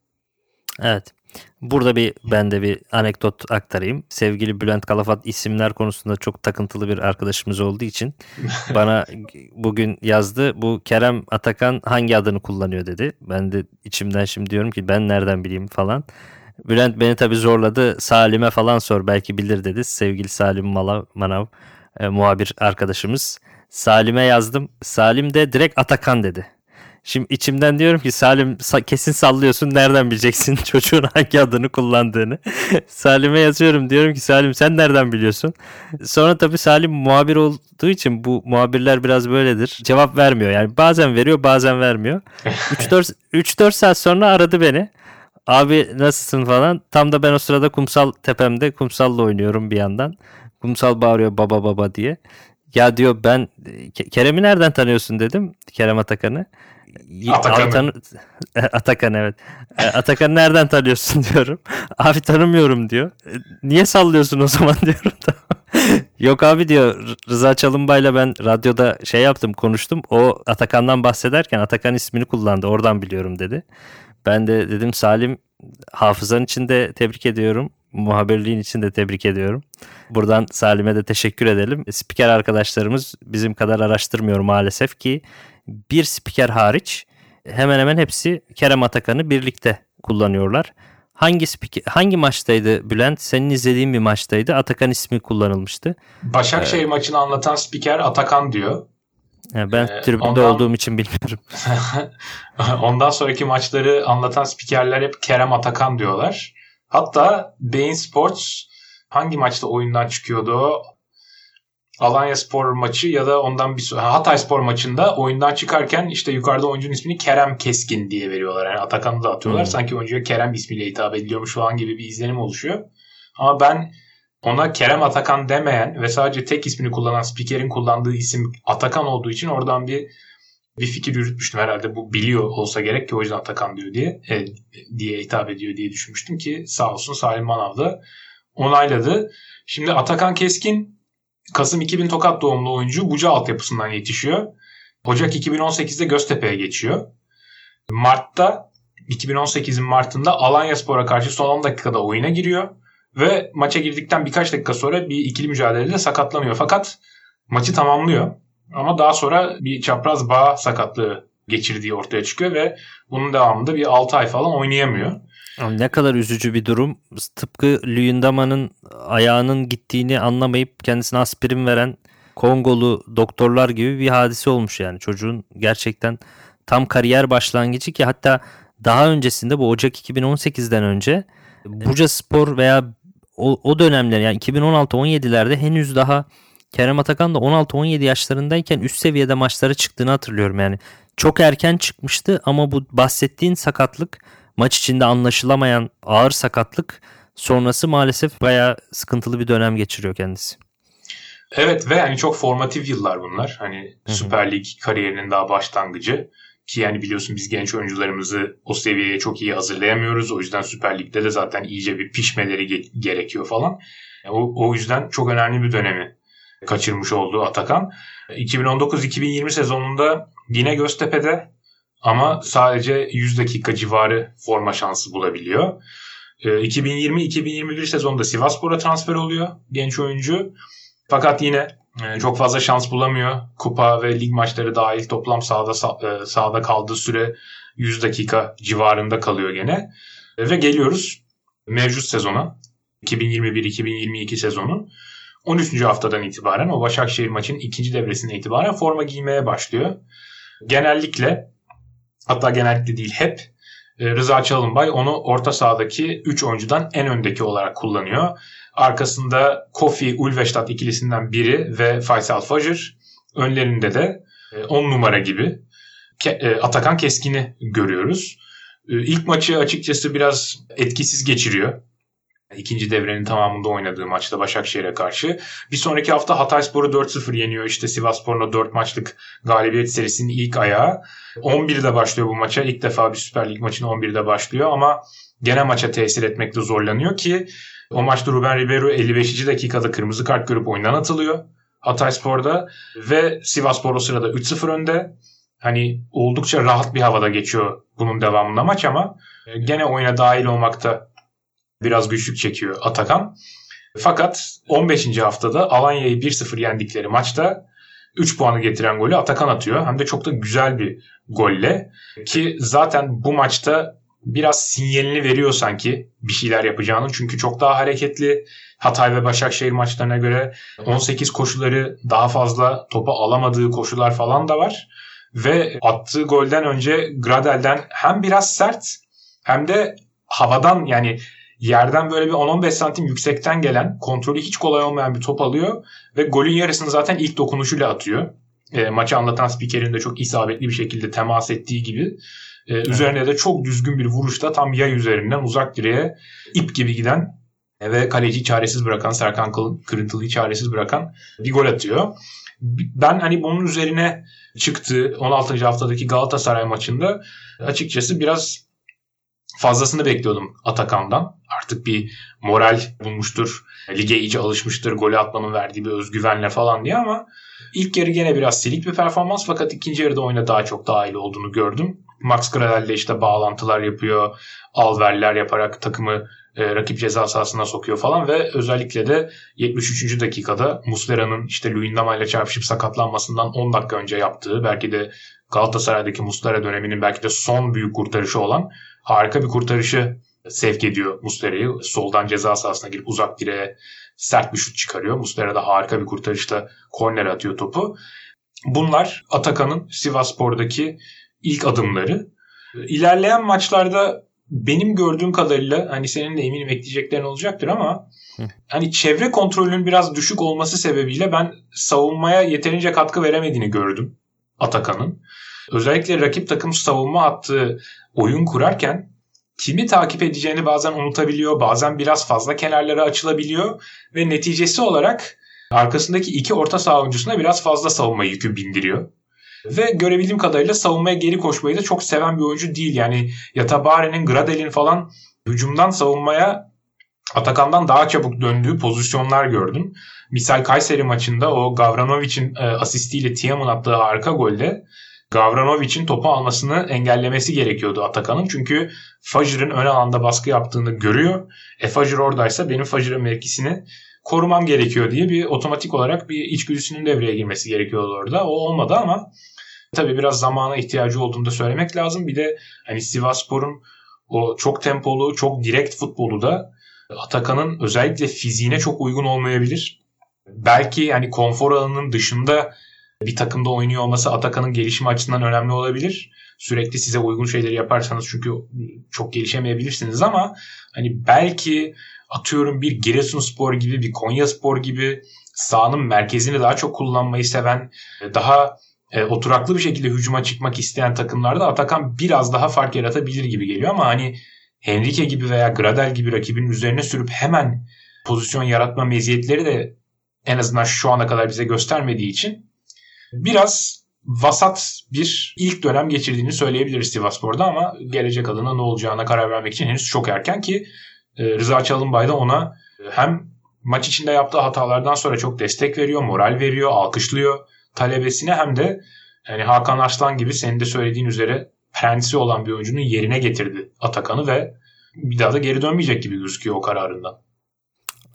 Speaker 3: Evet. Burada bir ben de bir anekdot aktarayım. Sevgili Bülent Kalafat isimler konusunda çok takıntılı bir arkadaşımız olduğu için bana bugün yazdı. Bu Kerem Atakan hangi adını kullanıyor dedi. Ben de içimden şimdi diyorum ki ben nereden bileyim falan. Bülent beni tabii zorladı. Salim'e falan sor belki bilir dedi. Sevgili Salim Malav, Manav e, muhabir arkadaşımız. Salim'e yazdım. Salim de direkt Atakan dedi. Şimdi içimden diyorum ki Salim kesin sallıyorsun nereden bileceksin çocuğun hangi adını kullandığını. Salim'e yazıyorum diyorum ki Salim sen nereden biliyorsun? Sonra tabii Salim muhabir olduğu için bu muhabirler biraz böyledir. Cevap vermiyor yani bazen veriyor bazen vermiyor. 3-4 saat sonra aradı beni. Abi nasılsın falan. Tam da ben o sırada kumsal tepemde kumsalla oynuyorum bir yandan. Kumsal bağırıyor baba baba diye. Ya diyor ben Kerem'i nereden tanıyorsun dedim. Kerem Atakan'ı.
Speaker 2: Atakan.
Speaker 3: Atakan evet. E, Atakan nereden tanıyorsun diyorum. Abi tanımıyorum diyor. E, niye sallıyorsun o zaman diyorum da. Yok abi diyor Rıza Çalınbay'la ben radyoda şey yaptım konuştum. O Atakan'dan bahsederken Atakan ismini kullandı. Oradan biliyorum dedi. Ben de dedim Salim hafızan için de tebrik ediyorum. Muhabirliğin için de tebrik ediyorum. Buradan Salim'e de teşekkür edelim. Spiker arkadaşlarımız bizim kadar araştırmıyor maalesef ki bir spiker hariç hemen hemen hepsi Kerem Atakan'ı birlikte kullanıyorlar. Hangi spiker, hangi maçtaydı Bülent? Senin izlediğin bir maçtaydı. Atakan ismi kullanılmıştı.
Speaker 2: Başakşehir ee, maçını anlatan spiker Atakan diyor.
Speaker 3: Yani ben ee, tribünde ondan, olduğum için bilmiyorum.
Speaker 2: ondan sonraki maçları anlatan spikerler hep Kerem Atakan diyorlar. Hatta Bein Sports hangi maçta oyundan çıkıyordu? Alanya Spor maçı ya da ondan bir Hatay Spor maçında oyundan çıkarken işte yukarıda oyuncunun ismini Kerem Keskin diye veriyorlar. Yani Atakan'ı da atıyorlar. Hmm. Sanki oyuncuya Kerem ismiyle hitap ediliyormuş falan gibi bir izlenim oluşuyor. Ama ben ona Kerem Atakan demeyen ve sadece tek ismini kullanan spikerin kullandığı isim Atakan olduğu için oradan bir bir fikir yürütmüştüm herhalde bu biliyor olsa gerek ki o yüzden Atakan diyor diye e, diye hitap ediyor diye düşünmüştüm ki sağ olsun Salim Manav da onayladı. Şimdi Atakan Keskin Kasım 2000 Tokat doğumlu oyuncu Buca altyapısından yetişiyor. Ocak 2018'de Göztepe'ye geçiyor. Mart'ta 2018'in Mart'ında Alanya Spor'a karşı son 10 dakikada oyuna giriyor. Ve maça girdikten birkaç dakika sonra bir ikili mücadelede sakatlanıyor. Fakat maçı tamamlıyor. Ama daha sonra bir çapraz bağ sakatlığı geçirdiği ortaya çıkıyor ve bunun devamında bir 6 ay falan oynayamıyor.
Speaker 3: Ne kadar üzücü bir durum. Tıpkı Luyendama'nın ayağının gittiğini anlamayıp kendisine aspirin veren Kongolu doktorlar gibi bir hadise olmuş yani. Çocuğun gerçekten tam kariyer başlangıcı ki hatta daha öncesinde bu Ocak 2018'den önce Burca Spor veya o, o dönemler yani 2016-17'lerde henüz daha Kerem Atakan da 16-17 yaşlarındayken üst seviyede maçlara çıktığını hatırlıyorum yani. Çok erken çıkmıştı ama bu bahsettiğin sakatlık maç içinde anlaşılamayan ağır sakatlık sonrası maalesef bayağı sıkıntılı bir dönem geçiriyor kendisi.
Speaker 2: Evet ve hani çok formatif yıllar bunlar. Hani Hı-hı. Süper Lig kariyerinin daha başlangıcı. Ki yani biliyorsun biz genç oyuncularımızı o seviyeye çok iyi hazırlayamıyoruz. O yüzden Süper Lig'de de zaten iyice bir pişmeleri ge- gerekiyor falan. O, o yüzden çok önemli bir dönemi kaçırmış oldu Atakan. 2019-2020 sezonunda yine Göztepe'de ama sadece 100 dakika civarı forma şansı bulabiliyor. 2020-2021 sezonunda Sivasspor'a transfer oluyor genç oyuncu. Fakat yine e, çok fazla şans bulamıyor. Kupa ve lig maçları dahil toplam sahada e, sahada kaldığı süre 100 dakika civarında kalıyor gene. Ve geliyoruz mevcut sezona. 2021-2022 sezonu. 13. haftadan itibaren o Başakşehir maçının ikinci devresinden itibaren forma giymeye başlıyor. Genellikle hatta genellikle değil hep e, Rıza Çalınbay onu orta sahadaki 3 oyuncudan en öndeki olarak kullanıyor. Arkasında Kofi Ulveştat ikilisinden biri ve Faysal Fajr. Önlerinde de 10 e, numara gibi e, Atakan Keskin'i görüyoruz. İlk maçı açıkçası biraz etkisiz geçiriyor. İkinci devrenin tamamında oynadığı maçta Başakşehir'e karşı. Bir sonraki hafta Hatayspor'u 4-0 yeniyor. İşte Sivasspor'la 4 maçlık galibiyet serisinin ilk ayağı. 11'de başlıyor bu maça. İlk defa bir Süper Lig maçına 11'de başlıyor ama gene maça tesir etmekte zorlanıyor ki o maçta Ruben Ribeiro 55. dakikada kırmızı kart görüp oyundan atılıyor. Hatayspor'da ve Sivasspor o sırada 3-0 önde. Hani oldukça rahat bir havada geçiyor bunun devamında maç ama gene oyuna dahil olmakta biraz güçlük çekiyor Atakan. Fakat 15. haftada Alanya'yı 1-0 yendikleri maçta 3 puanı getiren golü Atakan atıyor. Hem de çok da güzel bir golle. Ki zaten bu maçta biraz sinyalini veriyor sanki bir şeyler yapacağını. Çünkü çok daha hareketli. Hatay ve Başakşehir maçlarına göre 18 koşuları daha fazla topa alamadığı koşular falan da var. Ve attığı golden önce Gradel'den hem biraz sert hem de havadan yani yerden böyle bir 10-15 santim yüksekten gelen kontrolü hiç kolay olmayan bir top alıyor ve golün yarısını zaten ilk dokunuşuyla atıyor. E, maçı anlatan spikerin de çok isabetli bir şekilde temas ettiği gibi. E, evet. Üzerine de çok düzgün bir vuruşta tam yay üzerinden uzak direğe ip gibi giden ve kaleci çaresiz bırakan, Serkan Kırıntılı'yı çaresiz bırakan bir gol atıyor. Ben hani bunun üzerine çıktı 16. haftadaki Galatasaray maçında açıkçası biraz fazlasını bekliyordum Atakan'dan. Artık bir moral bulmuştur. Lige iyice alışmıştır. Golü atmanın verdiği bir özgüvenle falan diye ama ilk yarı gene biraz silik bir performans fakat ikinci yarıda oyuna daha çok dahil olduğunu gördüm. Max Gradel işte bağlantılar yapıyor. Alverler yaparak takımı e, rakip ceza sahasına sokuyor falan ve özellikle de 73. dakikada Muslera'nın işte Luyendama ile çarpışıp sakatlanmasından 10 dakika önce yaptığı belki de Galatasaray'daki Muslera döneminin belki de son büyük kurtarışı olan harika bir kurtarışı sevk ediyor Muslera'yı. Soldan ceza sahasına girip uzak direğe sert bir şut çıkarıyor. Muslera da harika bir kurtarışla korner atıyor topu. Bunlar Atakan'ın Sivasspor'daki ilk adımları. İlerleyen maçlarda benim gördüğüm kadarıyla hani senin de eminim ekleyeceklerin olacaktır ama hani çevre kontrolünün biraz düşük olması sebebiyle ben savunmaya yeterince katkı veremediğini gördüm Atakan'ın. Özellikle rakip takım savunma attığı oyun kurarken kimi takip edeceğini bazen unutabiliyor. Bazen biraz fazla kenarlara açılabiliyor ve neticesi olarak arkasındaki iki orta saha oyuncusuna biraz fazla savunma yükü bindiriyor. Ve görebildiğim kadarıyla savunmaya geri koşmayı da çok seven bir oyuncu değil. Yani Yatabare'nin, Gradel'in falan hücumdan savunmaya Atakan'dan daha çabuk döndüğü pozisyonlar gördüm. Misal Kayseri maçında o Gavranovic'in e, asistiyle Tiam'ın attığı harika golde Gavranovic'in topu almasını engellemesi gerekiyordu Atakan'ın. Çünkü Fajr'ın ön alanda baskı yaptığını görüyor. E Fajr oradaysa benim Fajr'ın mevkisini korumam gerekiyor diye bir otomatik olarak bir içgüdüsünün devreye girmesi gerekiyordu orada. O olmadı ama tabii biraz zamana ihtiyacı olduğunu da söylemek lazım. Bir de hani Sivasspor'un o çok tempolu, çok direkt futbolu da Atakan'ın özellikle fiziğine çok uygun olmayabilir. Belki yani konfor alanının dışında bir takımda oynuyor olması Atakan'ın gelişimi açısından önemli olabilir. Sürekli size uygun şeyleri yaparsanız çünkü çok gelişemeyebilirsiniz ama hani belki atıyorum bir Giresunspor gibi bir Konyaspor gibi sahanın merkezini daha çok kullanmayı seven daha e, oturaklı bir şekilde hücuma çıkmak isteyen takımlarda Atakan biraz daha fark yaratabilir gibi geliyor ama hani Henrique gibi veya Gradel gibi rakibin üzerine sürüp hemen pozisyon yaratma meziyetleri de en azından şu ana kadar bize göstermediği için biraz vasat bir ilk dönem geçirdiğini söyleyebiliriz Sivasspor'da ama gelecek adına ne olacağına karar vermek için henüz çok erken ki e, Rıza Çalınbay da ona hem maç içinde yaptığı hatalardan sonra çok destek veriyor, moral veriyor, alkışlıyor talebesine hem de yani Hakan Arslan gibi senin de söylediğin üzere prensi olan bir oyuncunun yerine getirdi Atakan'ı ve bir daha da geri dönmeyecek gibi gözüküyor o kararından.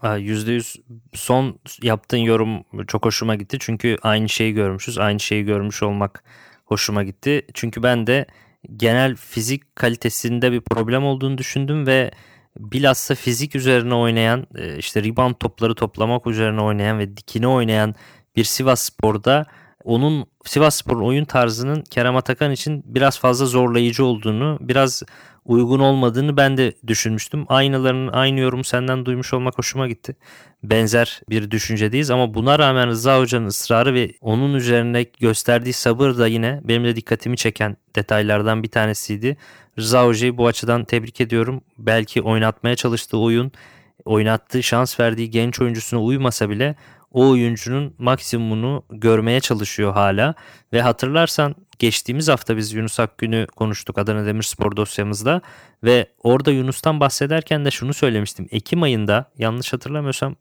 Speaker 3: %100 son yaptığın yorum çok hoşuma gitti. Çünkü aynı şeyi görmüşüz. Aynı şeyi görmüş olmak hoşuma gitti. Çünkü ben de genel fizik kalitesinde bir problem olduğunu düşündüm ve bilhassa fizik üzerine oynayan e, işte rebound topları toplamak üzerine oynayan ve dikine oynayan bir Sivas Spor'da onun Sivas Spor'un oyun tarzının Kerem Atakan için biraz fazla zorlayıcı olduğunu, biraz uygun olmadığını ben de düşünmüştüm. Aynılarının aynı yorum senden duymuş olmak hoşuma gitti. Benzer bir düşüncedeyiz ama buna rağmen Rıza Hoca'nın ısrarı ve onun üzerine gösterdiği sabır da yine benim de dikkatimi çeken detaylardan bir tanesiydi. Rıza Hoca'yı bu açıdan tebrik ediyorum. Belki oynatmaya çalıştığı oyun, oynattığı şans verdiği genç oyuncusuna uymasa bile o oyuncunun maksimumunu görmeye çalışıyor hala. Ve hatırlarsan geçtiğimiz hafta biz Yunus Akgün'ü konuştuk Adana Demirspor dosyamızda ve orada Yunus'tan bahsederken de şunu söylemiştim. Ekim ayında yanlış hatırlamıyorsam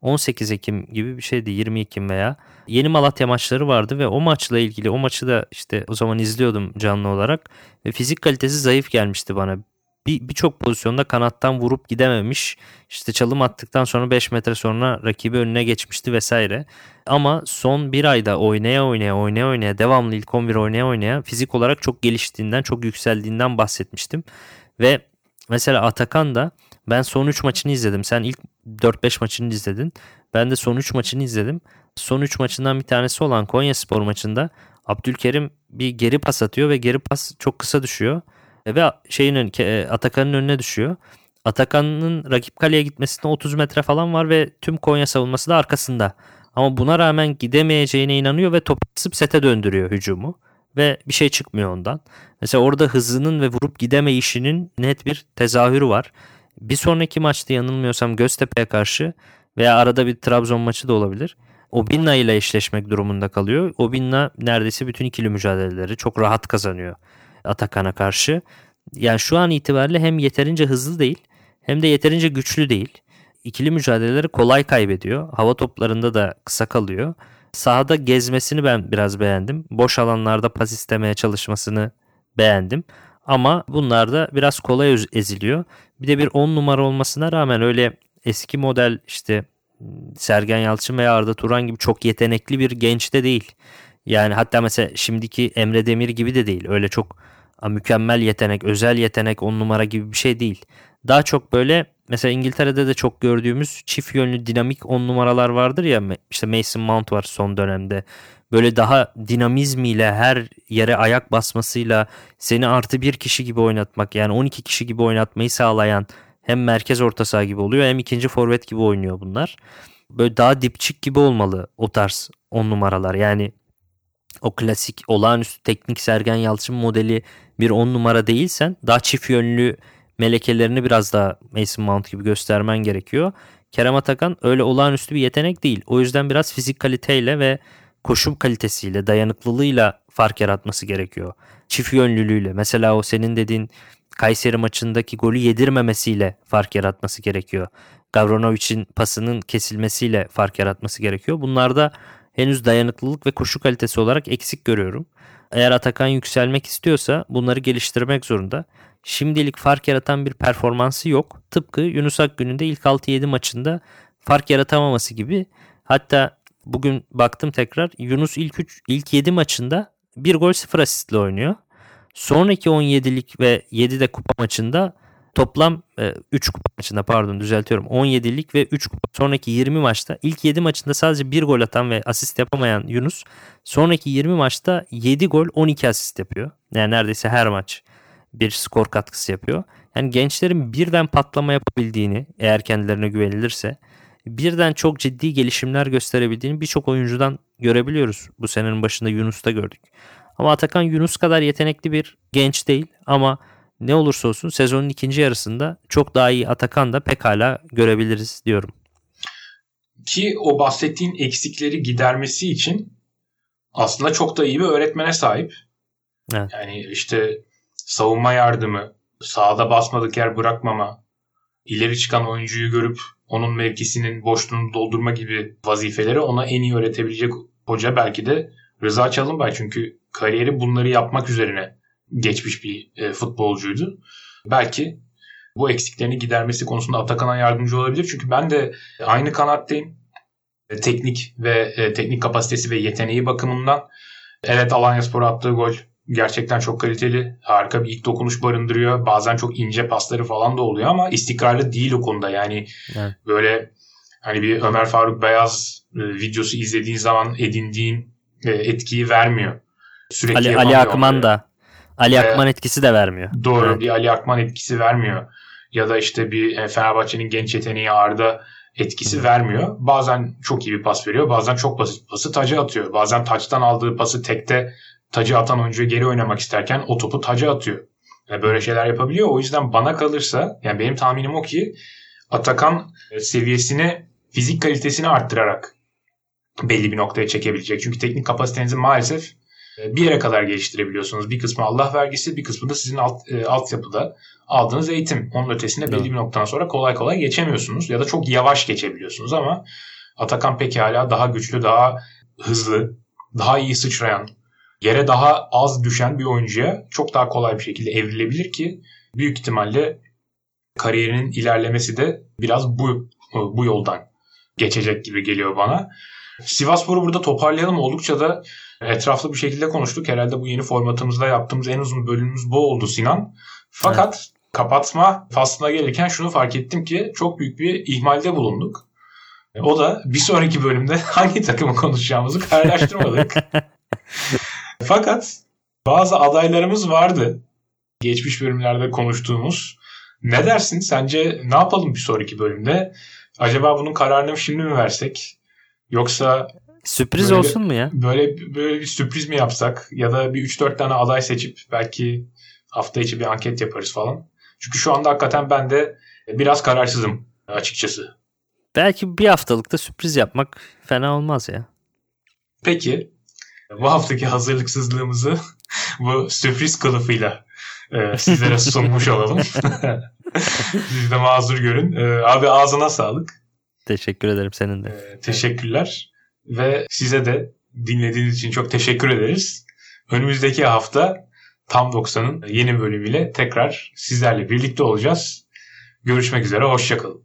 Speaker 3: 18 Ekim gibi bir şeydi 20 Ekim veya Yeni Malatya maçları vardı ve o maçla ilgili o maçı da işte o zaman izliyordum canlı olarak ve fizik kalitesi zayıf gelmişti bana bir birçok pozisyonda kanattan vurup gidememiş. İşte çalım attıktan sonra 5 metre sonra rakibi önüne geçmişti vesaire. Ama son bir ayda oynaya oynaya oynaya oynaya devamlı ilk 11 oynaya oynaya fizik olarak çok geliştiğinden çok yükseldiğinden bahsetmiştim. Ve mesela Atakan da ben son 3 maçını izledim. Sen ilk 4-5 maçını izledin. Ben de son 3 maçını izledim. Son 3 maçından bir tanesi olan Konya Spor maçında Abdülkerim bir geri pas atıyor ve geri pas çok kısa düşüyor ve şeyin e, Atakan'ın önüne düşüyor. Atakan'ın rakip kaleye gitmesine 30 metre falan var ve tüm Konya savunması da arkasında. Ama buna rağmen gidemeyeceğine inanıyor ve topu sıp sete döndürüyor hücumu. Ve bir şey çıkmıyor ondan. Mesela orada hızının ve vurup gidemeyişinin net bir tezahürü var. Bir sonraki maçta yanılmıyorsam Göztepe'ye karşı veya arada bir Trabzon maçı da olabilir. Obinna ile eşleşmek durumunda kalıyor. Obinna neredeyse bütün ikili mücadeleleri çok rahat kazanıyor. Atakan'a karşı. Yani şu an itibariyle hem yeterince hızlı değil hem de yeterince güçlü değil. İkili mücadeleleri kolay kaybediyor. Hava toplarında da kısa kalıyor. Sahada gezmesini ben biraz beğendim. Boş alanlarda pas istemeye çalışmasını beğendim. Ama bunlar da biraz kolay eziliyor. Bir de bir 10 numara olmasına rağmen öyle eski model işte Sergen Yalçın veya Arda Turan gibi çok yetenekli bir genç de değil. Yani hatta mesela şimdiki Emre Demir gibi de değil. Öyle çok mükemmel yetenek, özel yetenek on numara gibi bir şey değil. Daha çok böyle mesela İngiltere'de de çok gördüğümüz çift yönlü dinamik on numaralar vardır ya işte Mason Mount var son dönemde. Böyle daha dinamizmiyle her yere ayak basmasıyla seni artı bir kişi gibi oynatmak yani 12 kişi gibi oynatmayı sağlayan hem merkez orta saha gibi oluyor hem ikinci forvet gibi oynuyor bunlar. Böyle daha dipçik gibi olmalı o tarz on numaralar. Yani o klasik olağanüstü teknik Sergen Yalçın modeli bir on numara değilsen daha çift yönlü melekelerini biraz daha Mason Mount gibi göstermen gerekiyor. Kerem Atakan öyle olağanüstü bir yetenek değil. O yüzden biraz fizik kaliteyle ve koşum kalitesiyle, dayanıklılığıyla fark yaratması gerekiyor. Çift yönlülüğüyle. Mesela o senin dediğin Kayseri maçındaki golü yedirmemesiyle fark yaratması gerekiyor. Gavronovic'in pasının kesilmesiyle fark yaratması gerekiyor. Bunlarda henüz dayanıklılık ve koşu kalitesi olarak eksik görüyorum. Eğer Atakan yükselmek istiyorsa bunları geliştirmek zorunda. Şimdilik fark yaratan bir performansı yok. Tıpkı Yunus Akgün'ün de ilk 6-7 maçında fark yaratamaması gibi. Hatta bugün baktım tekrar Yunus ilk 3 ilk 7 maçında 1 gol 0 asistle oynuyor. Sonraki 17'lik ve 7'de kupa maçında Toplam 3 e, kupa maçında pardon düzeltiyorum 17'lik ve 3 kupa sonraki 20 maçta ilk 7 maçında sadece 1 gol atan ve asist yapamayan Yunus sonraki 20 maçta 7 gol 12 asist yapıyor. Yani neredeyse her maç bir skor katkısı yapıyor. Yani gençlerin birden patlama yapabildiğini eğer kendilerine güvenilirse birden çok ciddi gelişimler gösterebildiğini birçok oyuncudan görebiliyoruz. Bu senenin başında Yunus'ta gördük. Ama Atakan Yunus kadar yetenekli bir genç değil ama ne olursa olsun sezonun ikinci yarısında çok daha iyi Atakan da pekala görebiliriz diyorum.
Speaker 2: Ki o bahsettiğin eksikleri gidermesi için aslında çok da iyi bir öğretmene sahip.
Speaker 3: Evet.
Speaker 2: Yani işte savunma yardımı, sahada basmadık yer bırakmama, ileri çıkan oyuncuyu görüp onun mevkisinin boşluğunu doldurma gibi vazifeleri ona en iyi öğretebilecek hoca belki de Rıza Çalınbay. Çünkü kariyeri bunları yapmak üzerine geçmiş bir e, futbolcuydu. Belki bu eksiklerini gidermesi konusunda Atakan'a yardımcı olabilir. Çünkü ben de aynı kanattayım. E, teknik ve e, teknik kapasitesi ve yeteneği bakımından evet Alanya Spor'a attığı gol gerçekten çok kaliteli. Harika bir ilk dokunuş barındırıyor. Bazen çok ince pasları falan da oluyor ama istikrarlı değil o konuda. Yani
Speaker 3: Evet.
Speaker 2: böyle hani bir Ömer Faruk Beyaz e, videosu izlediğin zaman edindiğin e, etkiyi vermiyor. Sürekli
Speaker 3: Ali, Ali Akman da Ali
Speaker 2: Ee,
Speaker 3: Akman etkisi de vermiyor.
Speaker 2: Doğru
Speaker 3: Evet.
Speaker 2: bir Ali Akman etkisi vermiyor. Ya da işte bir e, Fenerbahçe'nin genç yeteneği Arda etkisi vermiyor. Bazen çok iyi bir pas veriyor. Bazen çok basit pası taca atıyor. Bazen taçtan aldığı pası tekte tacı atan oyuncuya geri oynamak isterken o topu taca atıyor. Ve böyle şeyler yapabiliyor. O yüzden bana kalırsa yani benim tahminim o ki Atakan e, seviyesini fizik kalitesini arttırarak belli bir noktaya çekebilecek. Çünkü teknik kapasitenizi maalesef e, bir yere kadar geliştirebiliyorsunuz. Bir kısmı Allah vergisi, bir kısmı da sizin alt, e, altyapıda aldığınız eğitim. Onun ötesinde belli
Speaker 3: Doğru.
Speaker 2: bir noktadan sonra kolay kolay geçemiyorsunuz ya da çok yavaş geçebiliyorsunuz ama Atakan pekala daha güçlü, daha hızlı, daha iyi sıçrayan, yere daha az düşen bir oyuncuya çok daha kolay bir şekilde evrilebilir ki büyük ihtimalle kariyerinin ilerlemesi de biraz bu bu yoldan geçecek gibi geliyor bana. Sivasspor'u burada toparlayalım. Oldukça da etraflı bir şekilde konuştuk. Herhalde bu yeni formatımızda yaptığımız en uzun bölümümüz bu oldu Sinan. Fakat kapatma faslına gelirken şunu fark ettim ki çok büyük bir ihmalde bulunduk. O da bir sonraki bölümde hangi takımı konuşacağımızı kararlaştırmadık. Fakat bazı adaylarımız vardı. Geçmiş bölümlerde konuştuğumuz. Ne dersin? Sence ne yapalım bir sonraki bölümde? Acaba bunun kararını şimdi mi versek? Yoksa
Speaker 3: Sürpriz
Speaker 2: Böyle-
Speaker 3: olsun mu ya?
Speaker 2: böyle böyle bir sürpriz mi yapsak? Ya da bir 3-4 tane aday seçip belki hafta içi bir anket yaparız falan. Çünkü şu anda hakikaten ben de biraz kararsızım açıkçası.
Speaker 3: Belki bir haftalıkta sürpriz yapmak fena olmaz ya.
Speaker 2: Peki bu haftaki hazırlıksızlığımızı bu sürpriz kılıfıyla e, sizlere sunmuş olalım. Siz de mazur görün. E, abi ağzına sağlık.
Speaker 3: Teşekkür ederim senin de.
Speaker 2: E, teşekkürler. Ve size de dinlediğiniz için çok teşekkür ederiz. Önümüzdeki hafta Tam 90'ın yeni bölümüyle tekrar sizlerle birlikte olacağız. Görüşmek üzere, hoşçakalın.